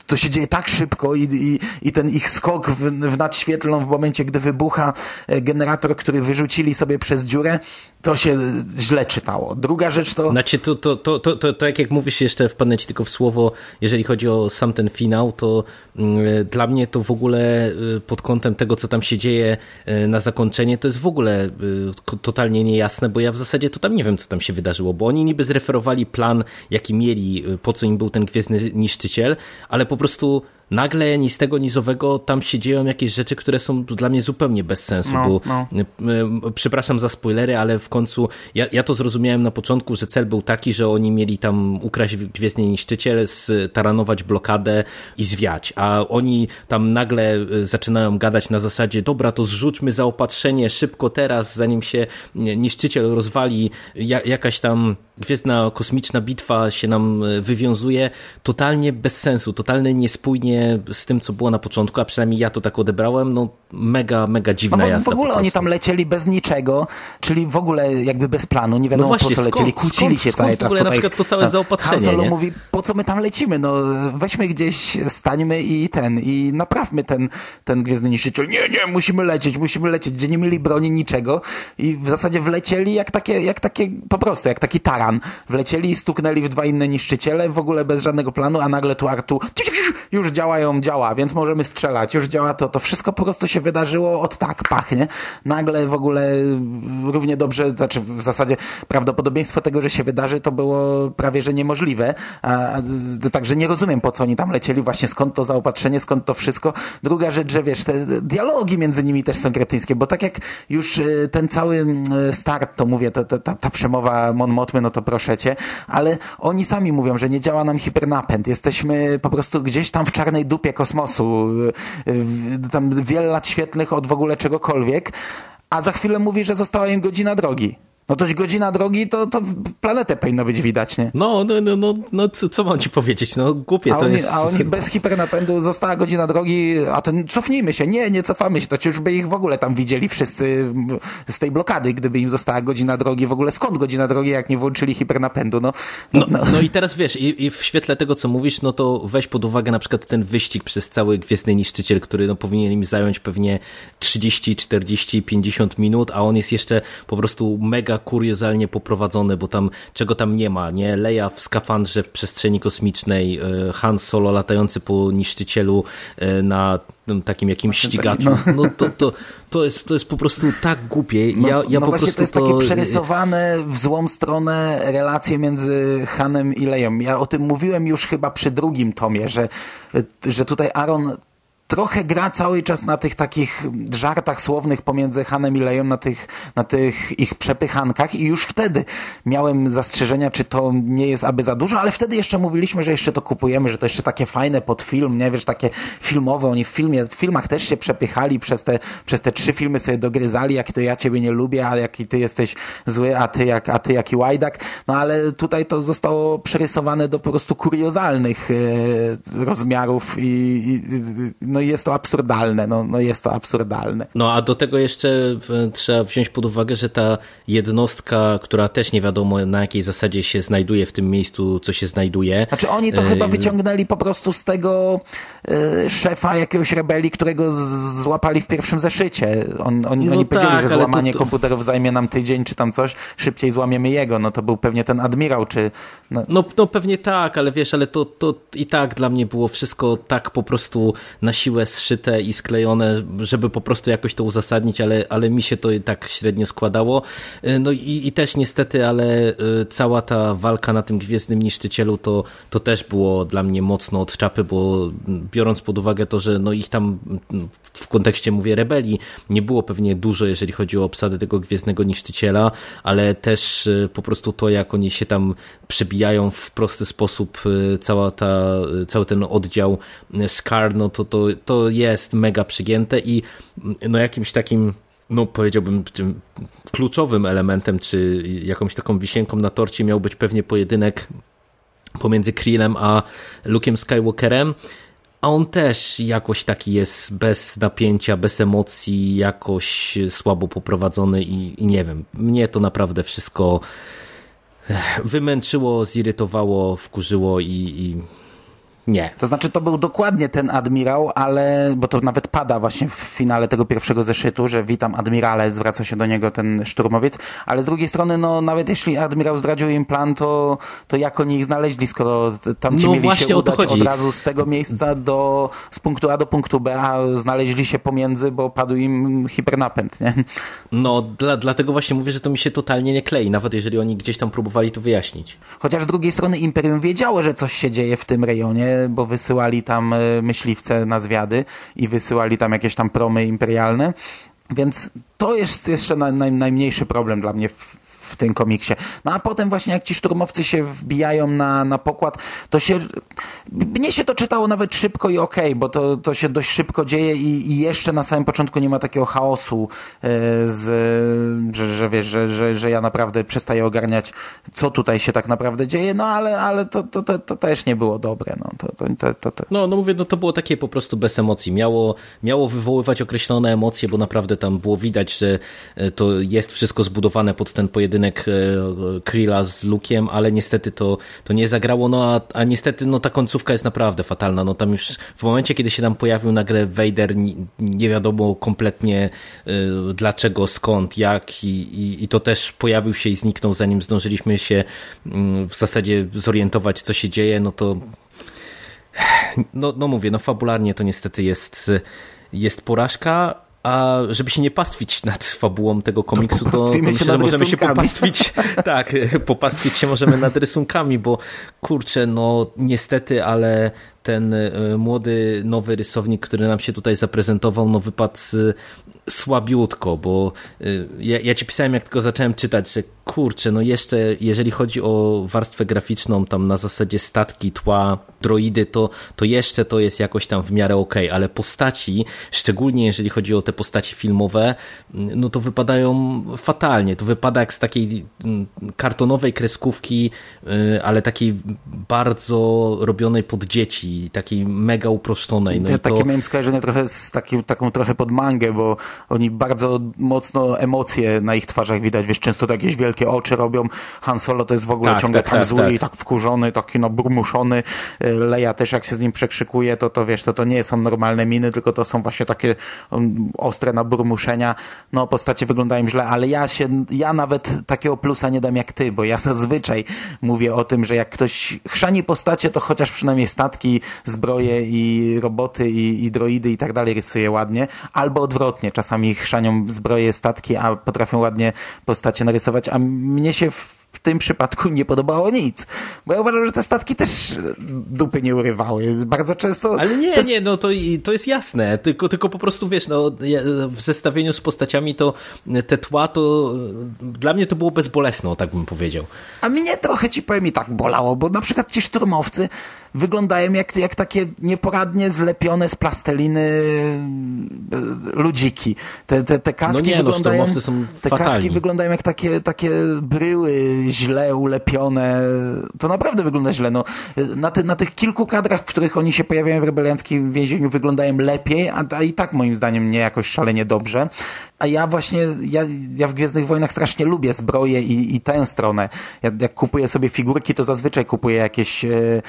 to się dzieje tak szybko i, i, i ten ich skok w, w nadświetlną w momencie, gdy wybucha e, generator, który wyrzucili sobie przez dziurę, to się źle czytało. Druga rzecz to... Znaczy, to, to, to, to, to, to jak, mówisz jeszcze, wpadnę ci tylko w słowo, jeżeli chodzi o sam ten finał, to y, dla mnie to w ogóle y, pod kątem tego, co tam się dzieje na zakończenie, to jest w ogóle totalnie niejasne, bo ja w zasadzie to tam nie wiem, co tam się wydarzyło, bo oni niby zreferowali plan, jaki mieli, po co im był ten Gwiezdny Niszczyciel, ale po prostu nagle ni z tego, ni z owego tam się dzieją jakieś rzeczy, które są dla mnie zupełnie bez sensu, no, bo no. przepraszam za spoilery, ale w końcu ja, ja to zrozumiałem na początku, że cel był taki, że oni mieli tam ukraść Gwiezdny Niszczyciel, staranować blokadę i zwiać, a oni tam nagle e, zaczynają gadać na zasadzie, dobra, to zrzućmy zaopatrzenie szybko teraz, zanim się Niszczyciel rozwali, ja, jakaś tam gwiezdna kosmiczna bitwa się nam wywiązuje, totalnie bez sensu, totalnie niespójnie porównanie z tym, co było na początku, a przynajmniej ja to tak odebrałem, no mega, mega dziwna no, jazda. W ogóle oni tam lecieli bez niczego, czyli w ogóle jakby bez planu, nie wiadomo no właśnie, po co lecieli, skąd, kłócili się skąd cały w czas. ogóle tutaj, na przykład to całe zaopatrzenie, nie? mówi, po co my tam lecimy, no weźmy gdzieś, stańmy i ten, i naprawmy ten, ten Gwiezdny Niszczyciel. Nie, nie, musimy lecieć, musimy lecieć, gdzie nie mieli broni, niczego i w zasadzie wlecieli jak takie, jak takie, po prostu, jak taki taran. Wlecieli i stuknęli w dwa inne niszczyciele, w ogóle bez żadnego planu, a nagle tu Artu już działają, działa, więc możemy strzelać, już działa to, to wszystko po prostu się wydarzyło od tak, pachnie. Nagle w ogóle równie dobrze, znaczy w zasadzie prawdopodobieństwo tego, że się wydarzy, to było prawie, że niemożliwe. Także nie rozumiem, po co oni tam lecieli, właśnie skąd to zaopatrzenie, skąd to wszystko. Druga rzecz, że wiesz, te dialogi między nimi też są kretyńskie, bo tak jak już y, ten cały start, to mówię, to, ta, ta przemowa Mon Motmy, no to proszę cię, ale oni sami mówią, że nie działa nam hipernapęd. Jesteśmy po prostu gdzieś tam w czarnej dupie kosmosu, y, tam wiele lat świetlnych od w ogóle czegokolwiek, a za chwilę mówi, że została im godzina drogi. No toś godzina drogi, to, to planetę powinno być widać, nie? No, no, no, no, no co, co mam ci powiedzieć? No głupie a to oni, jest. A oni bez hipernapędu została godzina drogi, a ten cofnijmy się, nie, nie cofamy się, to już by ich w ogóle tam widzieli wszyscy z tej blokady, gdyby im została godzina drogi, w ogóle skąd godzina drogi, jak nie włączyli hipernapędu, no. No, no. no i teraz wiesz, i, i, w świetle tego, co mówisz, no to weź pod uwagę na przykład ten wyścig przez cały Gwiezdny Niszczyciel, który no, powinien im zająć pewnie 30, 40, 50 minut, a on jest jeszcze po prostu mega kuriozalnie poprowadzony, bo tam czego tam nie ma, nie? Leia w skafandrze w przestrzeni kosmicznej, Han Solo latający po niszczycielu na takim jakimś ścigaczu. No, no to, to, to, jest, to jest po prostu tak głupie. No, ja, ja no po prostu to jest to... takie przerysowane w złą stronę relacje między Hanem i Leją. Ja o tym mówiłem już chyba przy drugim tomie, że, że tutaj Aaron trochę gra cały czas na tych takich żartach słownych pomiędzy Hanem i Leją, na tych, na tych ich przepychankach. I już wtedy miałem zastrzeżenia, czy to nie jest aby za dużo, ale wtedy jeszcze mówiliśmy, że jeszcze to kupujemy, że to jeszcze takie fajne pod film, nie? Wiesz, takie filmowe, oni w filmie, w filmach też się przepychali przez te, przez te trzy filmy sobie dogryzali, jak to ja ciebie nie lubię, a jaki ty jesteś zły, a ty, jak, a ty jaki łajdak, no ale tutaj to zostało przerysowane do po prostu kuriozalnych e, rozmiarów i, i no jest to absurdalne, no, no jest to absurdalne. No a do tego jeszcze trzeba wziąć pod uwagę, że ta jednostka, która też nie wiadomo na jakiej zasadzie się znajduje w tym miejscu, co się znajduje. Znaczy oni to chyba wyciągnęli po prostu z tego y, szefa jakiegoś rebelii, którego złapali w pierwszym zeszycie. On, on, no oni tak, powiedzieli, że złamanie to... komputerów zajmie nam tydzień czy tam coś, szybciej złamiemy jego. No to był pewnie ten admirał, czy... No, no, no pewnie tak, ale wiesz, ale to, to i tak dla mnie było wszystko tak po prostu na siłę zszyte i sklejone, żeby po prostu jakoś to uzasadnić, ale, ale mi się to tak średnio składało. No i, i też niestety, ale cała ta walka na tym Gwiezdnym Niszczycielu to, to też było dla mnie mocno od czapy, bo biorąc pod uwagę to, że no ich tam w kontekście, mówię, rebelii nie było pewnie dużo, jeżeli chodzi o obsadę tego Gwiezdnego Niszczyciela, ale też po prostu to, jak oni się tam przebijają w prosty sposób, cała ta, cały ten oddział Scar, no to, to, to jest mega przygięte i no jakimś takim no powiedziałbym tym kluczowym elementem, czy jakąś taką wisienką na torcie miał być pewnie pojedynek pomiędzy Krillem a Luke'em Skywalkerem, a on też jakoś taki jest bez napięcia, bez emocji, jakoś słabo poprowadzony i, i nie wiem, mnie to naprawdę wszystko wymęczyło, zirytowało, wkurzyło i, i nie. To znaczy, to był dokładnie ten admirał, ale, bo to nawet pada właśnie w finale tego pierwszego zeszytu, że witam admirale, zwraca się do niego ten szturmowiec, ale z drugiej strony, no nawet jeśli admirał zdradził im plan, to, to jak oni ich znaleźli, skoro tam ci no mieli się udać od razu z tego miejsca do, z punktu A do punktu B, a znaleźli się pomiędzy, bo padł im hipernapęd, nie? No, dla, dlatego właśnie mówię, że to mi się totalnie nie klei, nawet jeżeli oni gdzieś tam próbowali to wyjaśnić. Chociaż z drugiej strony Imperium wiedziało, że coś się dzieje w tym rejonie, bo wysyłali tam e, myśliwce na zwiady i wysyłali tam jakieś tam promy imperialne. Więc to jest jeszcze naj, naj, najmniejszy problem dla mnie w, w tym komiksie. No a potem właśnie jak ci szturmowcy się wbijają na, na pokład, to się, mnie się to czytało nawet szybko i okej, okay, bo to, to się dość szybko dzieje i, i jeszcze na samym początku nie ma takiego chaosu, e, z, że, że wiesz, że, że, że ja naprawdę przestaję ogarniać, co tutaj się tak naprawdę dzieje, no ale, ale to, to, to, to też nie było dobre, no to, to, to, to. No, no mówię, no to było takie po prostu bez emocji, miało, miało wywoływać określone emocje, bo naprawdę tam było widać, że e, to jest wszystko zbudowane pod ten pojedynek e, Krilla z Lukiem, ale niestety to, to nie zagrało, no a, a niestety no ta końcówka jest naprawdę fatalna, no tam już w momencie, kiedy się tam pojawił nagle Vader, nie, nie wiadomo kompletnie y, dlaczego, skąd, jak i, i, i, to też pojawił się i zniknął zanim zdążyliśmy się y, w zasadzie zorientować, co się dzieje, no to no, no mówię, no fabularnie to niestety jest, jest porażka, a żeby się nie pastwić nad fabułą tego komiksu, to, to myślę, że możemy się popastwić. (laughs) tak, popastwić się możemy nad rysunkami, bo kurczę, no niestety, ale ten e, młody, nowy rysownik, który nam się tutaj zaprezentował, no wypadł słabiutko, bo e, ja, ja ci pisałem, jak tylko zacząłem czytać, że kurczę, no jeszcze jeżeli chodzi o warstwę graficzną, tam na zasadzie statki, tła, droidy, to, to jeszcze to jest jakoś tam w miarę ok, ale postaci, szczególnie jeżeli chodzi o te postaci filmowe, no to wypadają fatalnie. To wypada jak z takiej mm, kartonowej kreskówki, e, ale takiej bardzo robionej pod dzieci takiej mega uproszczonej. No ja takie miałem skojarzenie trochę z taki, taką trochę pod mangę, bo oni bardzo mocno emocje na ich twarzach widać, wiesz, często to jakieś wielkie oczy robią. Han Solo to jest w ogóle tak, ciągle tak, tak, tak zły tak. i tak wkurzony, taki no burmuszony. Leia też jak się z nim przekrzykuje, to to wiesz, to to nie są normalne miny, tylko to są właśnie takie um, ostre naburmuszenia. No postacie wyglądają źle, ale ja się, ja nawet takiego plusa nie dam jak ty, bo ja (laughs) zazwyczaj mówię o tym, że jak ktoś chrzani postacie, to chociaż przynajmniej statki zbroje i roboty i, i droidy i tak dalej rysuje ładnie, albo odwrotnie, czasami chrzanią zbroje, statki, a potrafią ładnie postacie narysować, a mnie się w tym przypadku nie podobało nic. Bo ja uważam, że te statki też dupy nie urywały. Bardzo często... Ale nie, nie, no to, to jest jasne. Tylko, tylko po prostu, wiesz, no, w zestawieniu z postaciami to te tła to dla mnie to było bezbolesne, tak bym powiedział. A mnie trochę, ci powiem, i tak bolało, bo na przykład ci szturmowcy wyglądają jak, jak takie nieporadnie zlepione z plasteliny e, ludziki. Te, te, te kaski no nie, no, wyglądają... No, są te fatalni. kaski wyglądają jak takie, takie bryły źle ulepione. To naprawdę wygląda źle. No, na, ty, na tych kilku kadrach, w których oni się pojawiają w rebelianckim więzieniu, wyglądają lepiej, a, a i tak moim zdaniem nie jakoś szalenie dobrze. A ja właśnie, ja, ja w Gwiezdnych Wojnach strasznie lubię zbroję i, i tę stronę. Ja, jak kupuję sobie figurki, to zazwyczaj kupuję jakieś e,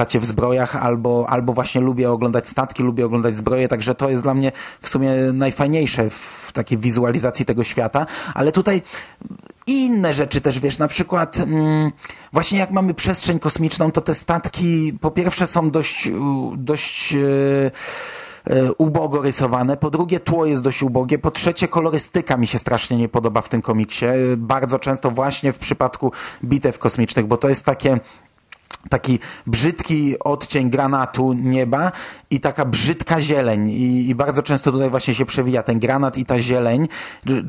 postacie w zbrojach, albo, albo właśnie lubię oglądać statki, lubię oglądać zbroje, także to jest dla mnie w sumie najfajniejsze w takiej wizualizacji tego świata. Ale tutaj i inne rzeczy też, wiesz, na przykład mm, właśnie jak mamy przestrzeń kosmiczną, to te statki po pierwsze są dość, dość e, ubogo rysowane, po drugie tło jest dość ubogie, po trzecie kolorystyka mi się strasznie nie podoba w tym komiksie, bardzo często właśnie w przypadku bitew kosmicznych, bo to jest takie taki brzydki odcień granatu nieba i taka brzydka zieleń I, i, bardzo często tutaj właśnie się przewija ten granat i ta zieleń.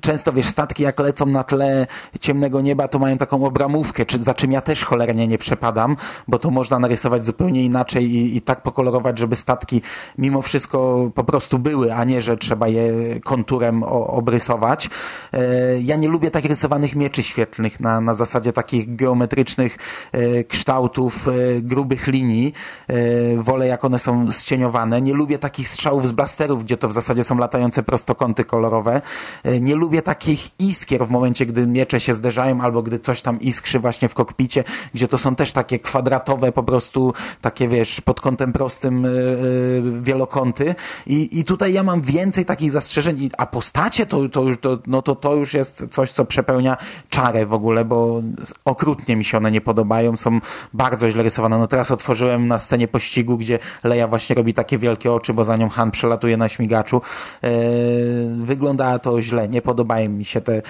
Często wiesz, statki jak lecą na tle ciemnego nieba, to mają taką obramówkę, czy, za czym ja też cholernie nie przepadam, bo to można narysować zupełnie inaczej i, i tak pokolorować, żeby statki mimo wszystko po prostu były, a nie, że trzeba je konturem o, obrysować. E, ja nie lubię tak rysowanych mieczy świetlnych na, na zasadzie takich geometrycznych e, kształtów E, grubych linii. E, wolę jak one są zcieniowane. Nie lubię takich strzałów z blasterów, gdzie to w zasadzie są latające prostokąty kolorowe. E, nie lubię takich iskier w momencie, gdy miecze się zderzają albo gdy coś tam iskrzy właśnie w kokpicie, gdzie to są też takie kwadratowe po prostu, takie wiesz, pod kątem prostym wielokąty. I, i tutaj ja mam więcej takich zastrzeżeń, a postacie to, to, to, no to, to już jest coś, co przepełnia czarę w ogóle, bo okrutnie mi się one nie podobają, są bardzo źle rysowana. No teraz otworzyłem na scenie pościgu, gdzie Leia właśnie robi takie wielkie oczy, bo za nią Han przelatuje na śmigaczu. Yy, wygląda to źle, nie podobają mi się te,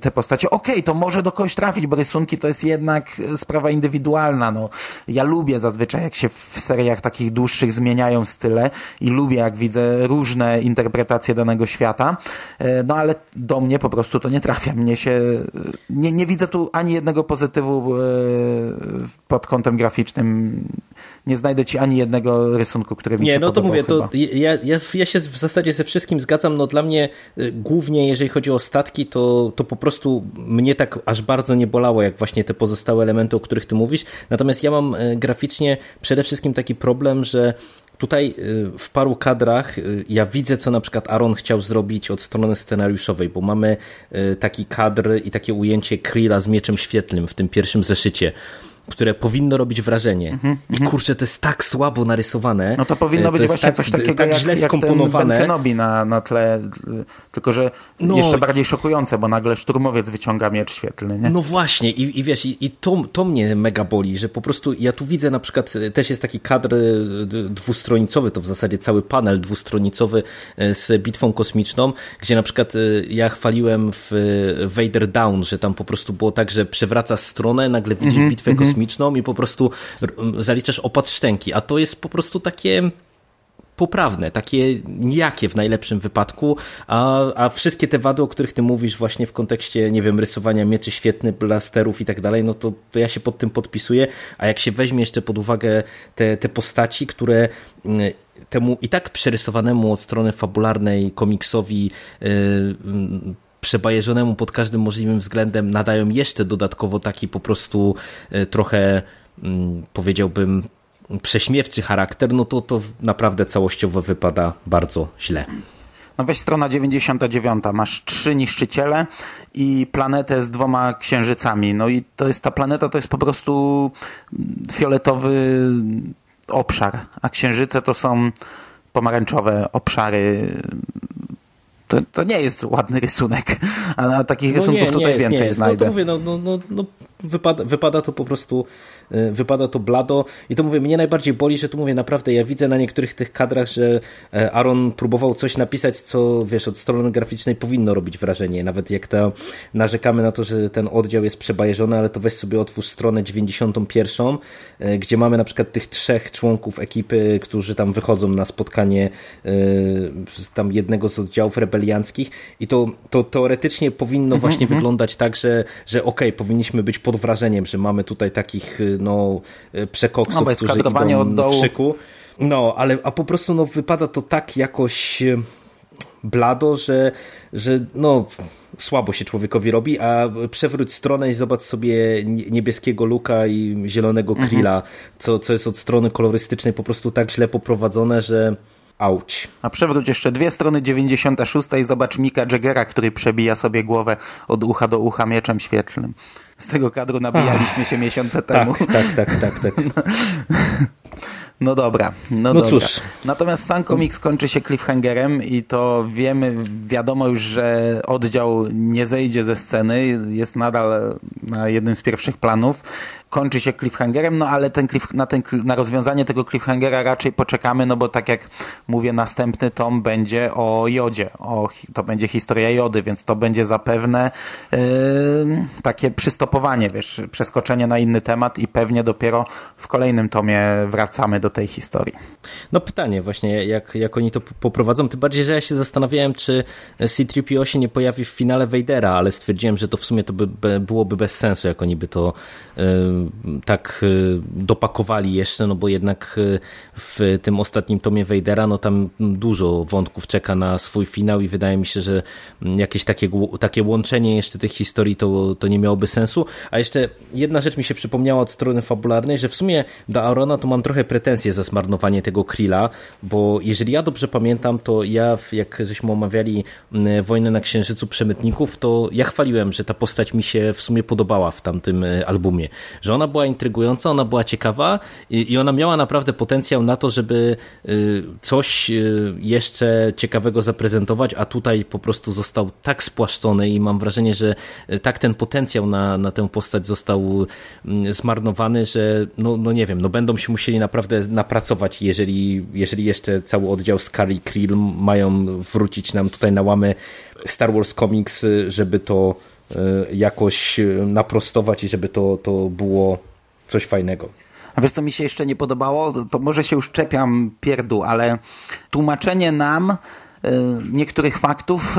te postacie. Okej, okay, to może do kogoś trafić, bo rysunki to jest jednak sprawa indywidualna. No, ja lubię zazwyczaj, jak się w seriach takich dłuższych zmieniają style i lubię, jak widzę różne interpretacje danego świata, yy, no ale do mnie po prostu to nie trafia. Mnie się, nie, nie widzę tu ani jednego pozytywu yy, pod kątem graficznym. Nie znajdę ci ani jednego rysunku, który mi nie, się no to mówię, chyba. to ja, ja, ja się w zasadzie ze wszystkim zgadzam. No dla mnie y, głównie, jeżeli chodzi o statki, to, to po prostu mnie tak aż bardzo nie bolało, jak właśnie te pozostałe elementy, o których ty mówisz. Natomiast ja mam y, graficznie przede wszystkim taki problem, że Tutaj y, w paru kadrach ja widzę, co na przykład Aaron chciał zrobić od strony scenariuszowej, bo mamy taki kadr i takie ujęcie Krilla z mieczem świetlnym w tym pierwszym zeszycie które powinno robić wrażenie. Mm -hmm. I kurczę, to jest tak słabo narysowane. No to powinno to być właśnie tak, coś takiego tak jak, źle jak skomponowane. ten Kenobi na, na tle, tylko że no, jeszcze bardziej szokujące, bo nagle szturmowiec wyciąga miecz świetlny. Nie? No właśnie i, i wiesz, i, i to, to mnie mega boli, że po prostu ja tu widzę na przykład, też jest taki kadr dwustronicowy, to w zasadzie cały panel dwustronicowy e, z bitwą kosmiczną, gdzie na przykład e, ja chwaliłem w Vader Down, że tam po prostu było tak, że przewraca stronę, nagle widzisz mm -hmm, bitwę mm -hmm. kosmiczną kosmiczną i po prostu zaliczasz opad szczęki, a to jest po prostu takie poprawne, takie nijakie w najlepszym wypadku, a, a wszystkie te wady, o których ty mówisz właśnie w kontekście, nie wiem, rysowania mieczy świetnych, blasterów i tak dalej, no to, to ja się pod tym podpisuję, a jak się weźmie jeszcze pod uwagę te, te postaci, które temu i tak przerysowanemu od strony fabularnej komiksowi yy, przebajeżonemu pod każdym możliwym względem nadają jeszcze dodatkowo taki po prostu e, trochę mm, powiedziałbym prześmiewczy charakter, no to to naprawdę całościowo wypada bardzo źle. No weź strona 99, masz trzy niszczyciele i planetę z dwoma księżycami. No i to jest ta planeta, to jest po prostu fioletowy obszar, a księżyce to są pomarańczowe obszary to, to nie jest ładny rysunek, a takich no rysunków nie, tutaj nie jest, więcej znajdę. No to mówię, no, no, no, no wypada, wypada to po prostu Y, wypada to blado. I to mówię, mnie najbardziej boli, że tu mówię naprawdę, ja widzę na niektórych tych kadrach, że e, Aaron próbował coś napisać, co wiesz, od strony graficznej powinno robić wrażenie, nawet jak to narzekamy na to, że ten oddział jest przebajeżony, ale to weź sobie otwórz stronę 91, e, gdzie mamy na przykład tych trzech członków ekipy, którzy tam wychodzą na spotkanie e, tam jednego z oddziałów rebelianckich. I to, to teoretycznie powinno mhm, właśnie mhm. wyglądać tak, że, że okej, okay, powinniśmy być pod wrażeniem, że mamy tutaj takich no, e, przekoksów, no, którzy idą od dołu. w szyku. No, ale a po prostu no, wypada to tak jakoś e, blado, że, że no, słabo się człowiekowi robi, a przewróć stronę i zobacz sobie niebieskiego luka i zielonego krilla, mhm. co, co jest od strony kolorystycznej po prostu tak źle poprowadzone, że Auć. A przewróć jeszcze dwie strony 96 i zobacz Mika Jaggera, który przebija sobie głowę od ucha do ucha mieczem świetlnym. Z tego kadru nabijaliśmy się miesiące temu. Tak, tak, tak, tak. tak. (laughs) No dobra, no, no dobra. cóż. Natomiast sam komiks kończy się cliffhangerem i to wiemy, wiadomo już, że oddział nie zejdzie ze sceny, jest nadal na jednym z pierwszych planów kończy się cliffhangerem, no ale ten cliff, na, ten, na rozwiązanie tego cliffhangera raczej poczekamy, no bo tak jak mówię, następny tom będzie o jodzie, o, to będzie historia jody, więc to będzie zapewne yy, takie przystopowanie, wiesz, przeskoczenie na inny temat i pewnie dopiero w kolejnym tomie wracamy do tej historii. No pytanie właśnie, jak, jak oni to poprowadzą, tym bardziej, że ja się zastanawiałem, czy C-3PO się nie pojawi w finale Vadera, ale stwierdziłem, że to w sumie to by, byłoby bez sensu, jak oni by to yy, tak y, dopakowali jeszcze, no bo jednak y, w tym ostatnim tomie Vadera, no tam dużo wątków czeka na swój finał i wydaje mi się, że jakieś takie, takie łączenie jeszcze tych historii to, to nie miałoby sensu. A jeszcze jedna rzecz mi się przypomniała od strony fabularnej, że w sumie do Arona to mam trochę pretensje za zmarnowanie tego Krilla, bo jeżeli ja dobrze pamiętam, to ja, jak żeśmy omawiali Wojnę na Księżycu Przemytników, to ja chwaliłem, że ta postać mi się w sumie podobała w tamtym albumie, że że ona była intrygująca, ona była ciekawa i, i ona miała naprawdę potencjał na to, żeby y, coś y, jeszcze ciekawego zaprezentować, a tutaj po prostu został tak spłaszczony i mam wrażenie, że tak ten potencjał na, na tę postać został mm, zmarnowany, że no, no nie wiem, no będą się musieli naprawdę napracować, jeżeli, jeżeli jeszcze cały oddział Scary Krill mają wrócić nam tutaj na łamy Star Wars Comics, żeby to jakoś naprostować i żeby to, to było coś fajnego. A wiesz, co mi się jeszcze nie podobało? To może się już czepiam pierdu, ale tłumaczenie nam E, niektórych faktów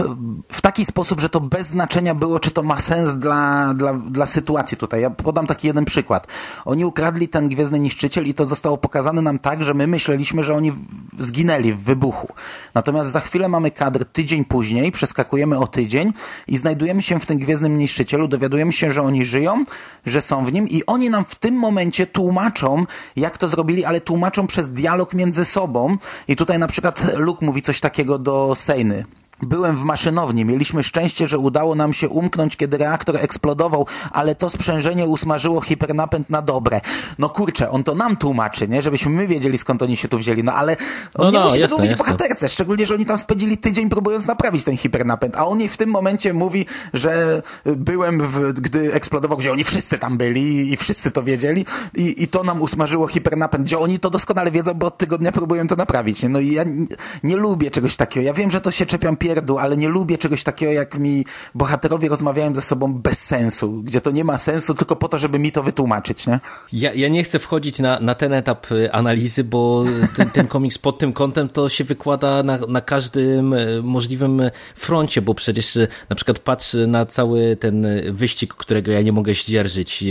w taki sposób, że to bez znaczenia było, czy to ma sens dla, dla, dla sytuacji tutaj. Ja podam taki jeden przykład. Oni ukradli ten Gwiezdny Niszczyciel i to zostało pokazane nam tak, że my myśleliśmy, że oni zginęli w wybuchu. Natomiast za chwilę mamy kadr tydzień później, przeskakujemy o tydzień i znajdujemy się w tym Gwiezdnym Niszczycielu, dowiadujemy się, że oni żyją, że są w nim i oni nam w tym momencie tłumaczą, jak to zrobili, ale tłumaczą przez dialog między sobą i tutaj na przykład Luke mówi coś takiego do do Sejny. Byłem w maszynowni. Mieliśmy szczęście, że udało nam się umknąć, kiedy reaktor eksplodował, ale to sprzężenie usmażyło hipernapęd na dobre. No kurczę, on to nam tłumaczy, nie? Żebyśmy my wiedzieli, skąd oni się tu wzięli. No ale on no, nie no, musi jasne, tego mówić bohaterce, szczególnie, że oni tam spędzili tydzień próbując naprawić ten hipernapęd, a on jej w tym momencie mówi, że byłem, w, gdy eksplodował, gdzie oni wszyscy tam byli i wszyscy to wiedzieli i, i to nam usmażyło hipernapęd, gdzie oni to doskonale wiedzą, bo od tygodnia próbują to naprawić. Nie? No i ja nie, nie lubię czegoś takiego. Ja wiem, że to się czepiam pier pierdół, ale nie lubię czegoś takiego, jak mi bohaterowie rozmawiają ze sobą bez sensu, gdzie to nie ma sensu tylko po to, żeby mi to wytłumaczyć, nie? Ja, ja nie chcę wchodzić na, na ten etap y, analizy, bo ten, ten komiks pod tym kątem to się wykłada na, na każdym y, możliwym froncie, bo przecież y, na przykład patrz na cały ten wyścig, którego ja nie mogę zdzierżyć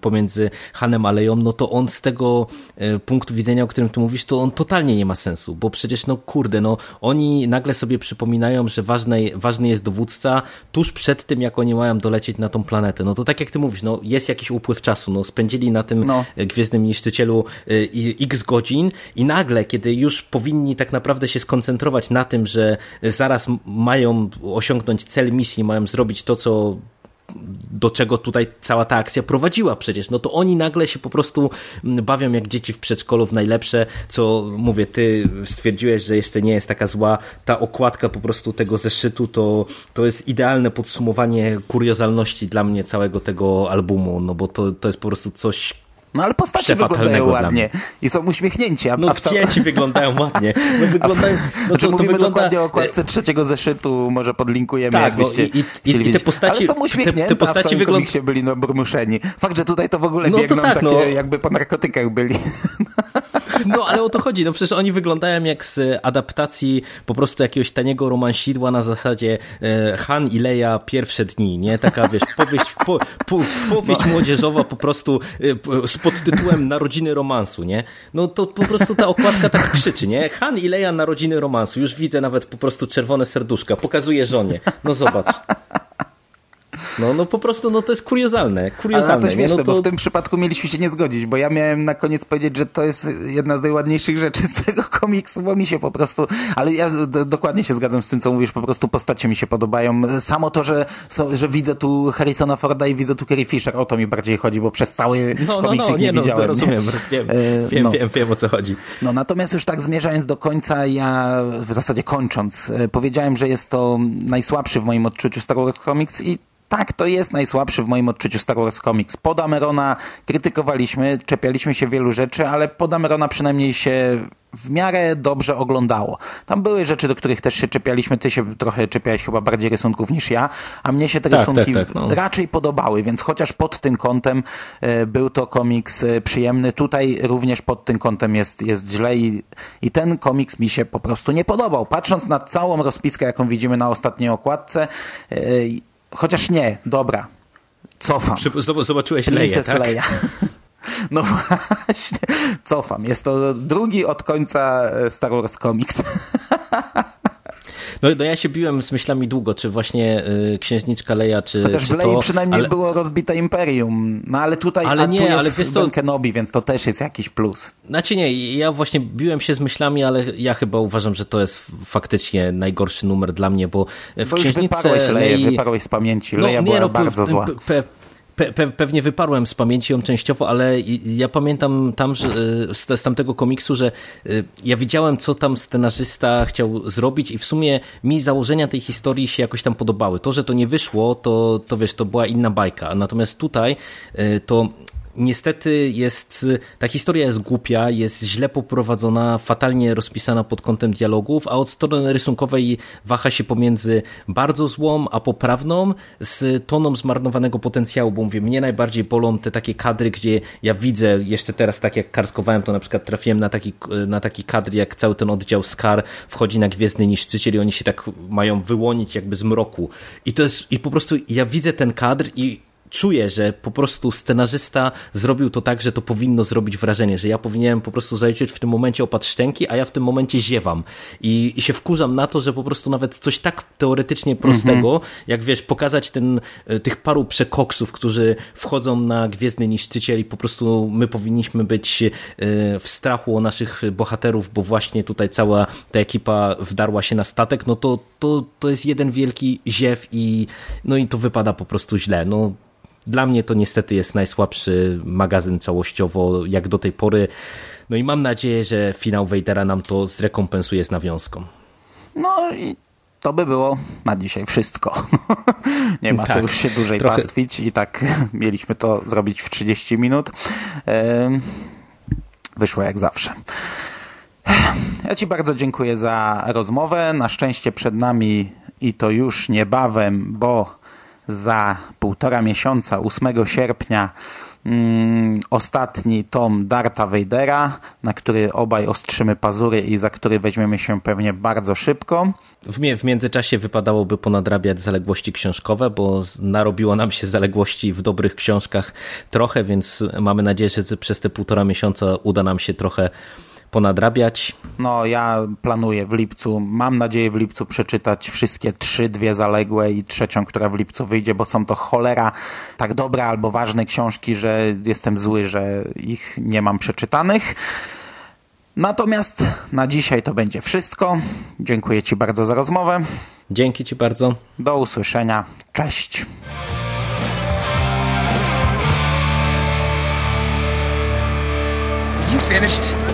pomiędzy Hanem a Leją, no to on z tego punktu widzenia, o którym tu mówisz, to on totalnie nie ma sensu, bo przecież no kurde, no oni nagle sobie przypominają przypominają, że ważny, ważny jest dowódca tuż przed tym, jak oni mają dolecieć na tą planetę. No to tak jak ty mówisz, no jest jakiś upływ czasu, no spędzili na tym no. Gwiezdnym Niszczycielu y, x godzin i nagle, kiedy już powinni tak naprawdę się skoncentrować na tym, że zaraz mają osiągnąć cel misji, mają zrobić to, co do czego tutaj cała ta akcja prowadziła przecież. No to oni nagle się po prostu bawią jak dzieci w przedszkolu w najlepsze, co mówię, ty stwierdziłeś, że jeszcze nie jest taka zła. Ta okładka po prostu tego zeszytu to, to jest idealne podsumowanie kuriozalności dla mnie całego tego albumu, no bo to, to jest po prostu coś no ale postacie wyglądają ładnie i są uśmiechnięci. A, no a dzieci wyglądają ładnie. (laughs) No, wyglądają, no znaczy, to, mówimy to wygląda... dokładnie o okładce trzeciego zeszytu, może podlinkujemy, tak, jakbyście no, i, i, i, te postaci, Ale są uśmiechnięci, te, te postaci a w wygląda... byli no, brmuszeni. Fakt, że tutaj to w ogóle no, biegną tak, takie, no. jakby po narkotykach byli. (laughs) No ale o to chodzi, no przecież oni wyglądają jak z adaptacji po prostu jakiegoś taniego romansidła na zasadzie e, Han i Leia pierwsze dni, nie? Taka wiesz, powieść, po, po, powieść no. młodzieżowa po prostu e, z podtytułem Narodziny romansu, nie? No to po prostu ta okładka tak krzyczy, nie? Han i Leia Narodziny romansu, już widzę nawet po prostu czerwone serduszka, pokazuje żonie, no zobacz. No, no po prostu no to jest kuriozalne. kuriozalne Ale to śmieszne, no to... bo w tym przypadku mieliśmy się nie zgodzić, bo ja miałem na koniec powiedzieć, że to jest jedna z najładniejszych rzeczy z tego komiksu, bo mi się po prostu, ale ja dokładnie się zgadzam z tym, co mówisz, po prostu postacie mi się podobają. Samo to, że, że widzę tu Harrisona Forda i widzę tu Carrie Fisher, o to mi bardziej chodzi, bo przez cały no, no, komiks no, ich nie, nie no, widziałem. rozumiem, wiem, e, wiem, no. wiem, wiem o co chodzi. No natomiast już tak zmierzając do końca, ja w zasadzie kończąc, e, powiedziałem, że jest to najsłabszy w moim odczuciu Star Wars Comics i tak, to jest najsłabszy w moim odczuciu Star Wars Comics. Pod Amerona krytykowaliśmy, czepialiśmy się wielu rzeczy, ale pod Amerona przynajmniej się w miarę dobrze oglądało. Tam były rzeczy, do których też się czepialiśmy. Ty się trochę czepiałeś chyba bardziej rysunków niż ja, a mnie się te tak, rysunki tak, tak, no. raczej podobały, więc chociaż pod tym kątem e, był to komiks e, przyjemny, tutaj również pod tym kątem jest, jest źle i, i ten komiks mi się po prostu nie podobał. Patrząc na całą rozpiskę, jaką widzimy na ostatniej okładce, e, Chociaż nie, dobra. Cofam. Zobaczyłeś Leję, tak? Leia. (laughs) No właśnie, cofam. Jest to drugi od końca e, Star Wars Comics. (laughs) No, no ja się biłem z myślami długo, czy właśnie y, księżniczka Leia, czy Chociaż czy w Lei to, przynajmniej ale... było rozbite Imperium. No ale tutaj ale nie, tu jest ale wiesz to... Kenobi, więc to też jest jakiś plus. Znaczy nie, ja właśnie biłem się z myślami, ale ja chyba uważam, że to jest faktycznie najgorszy numer dla mnie, bo w bo księżniczce wyparłeś Leję, Lei... wyparłeś z pamięci. Leia no, była no, bardzo zła. Pe pe pewnie wyparłem z pamięci ją częściowo, ale ja pamiętam tam, że, z, z tamtego komiksu, że ja widziałem, co tam scenarzysta chciał zrobić i w sumie mi założenia tej historii się jakoś tam podobały. To, że to nie wyszło, to, to wiesz, to była inna bajka. Natomiast tutaj to niestety jest, ta historia jest głupia, jest źle poprowadzona, fatalnie rozpisana pod kątem dialogów, a od strony rysunkowej waha się pomiędzy bardzo złą, a poprawną, z toną zmarnowanego potencjału, bo mówię, mnie najbardziej bolą te takie kadry, gdzie ja widzę, jeszcze teraz tak jak kartkowałem, to na przykład trafiłem na taki, na taki kadr, jak cały ten oddział Skar wchodzi na Gwiezdny Niszczyciel i oni się tak mają wyłonić jakby z mroku. I to jest, i po prostu ja widzę ten kadr i czuję, że po prostu scenarzysta zrobił to tak, że to powinno zrobić wrażenie, że ja powinienem po prostu zajrzeć w tym momencie opad szczęki, a ja w tym momencie ziewam. I, i się wkurzam na to, że po prostu nawet coś tak teoretycznie prostego, mm -hmm. jak wiesz, pokazać ten, e, tych paru przekoksów, którzy wchodzą na Gwiezdny Niszczyciel i po prostu my powinniśmy być e, w strachu o naszych bohaterów, bo właśnie tutaj cała ta ekipa wdarła się na statek, no to, to, to jest jeden wielki ziew i no i to wypada po prostu źle. No dla mnie to niestety jest najsłabszy magazyn całościowo jak do tej pory. No i mam nadzieję, że finał Wejdera nam to zrekompensuje z nawiązką. No i to by było na dzisiaj wszystko. (laughs) Nie ma tak, co już się dłużej trochę... pastwić i tak (laughs) mieliśmy to zrobić w 30 minut. Wyszło jak zawsze. (sighs) Ja Ci bardzo dziękuję za rozmowę. Na szczęście przed nami i to już niebawem, bo za półtora miesiąca, 8 sierpnia, mm, ostatni tom Darta Vadera, na który obaj ostrzymy pazury i za który weźmiemy się pewnie bardzo szybko. W, w międzyczasie wypadałoby ponadrabiać zaległości książkowe, bo narobiło nam się zaległości w dobrych książkach trochę, więc mamy nadzieję, że przez te półtora miesiąca uda nam się trochę ponadrabiać? No, ja planuję w lipcu, mam nadzieję w lipcu przeczytać wszystkie trzy, dwie zaległe i trzecią, która w lipcu wyjdzie, bo są to cholera tak dobre albo ważne książki, że jestem zły, że ich nie mam przeczytanych. Natomiast na dzisiaj to będzie wszystko. Dziękuję Ci bardzo za rozmowę. Dzięki Ci bardzo. Do usłyszenia. Cześć. You finished?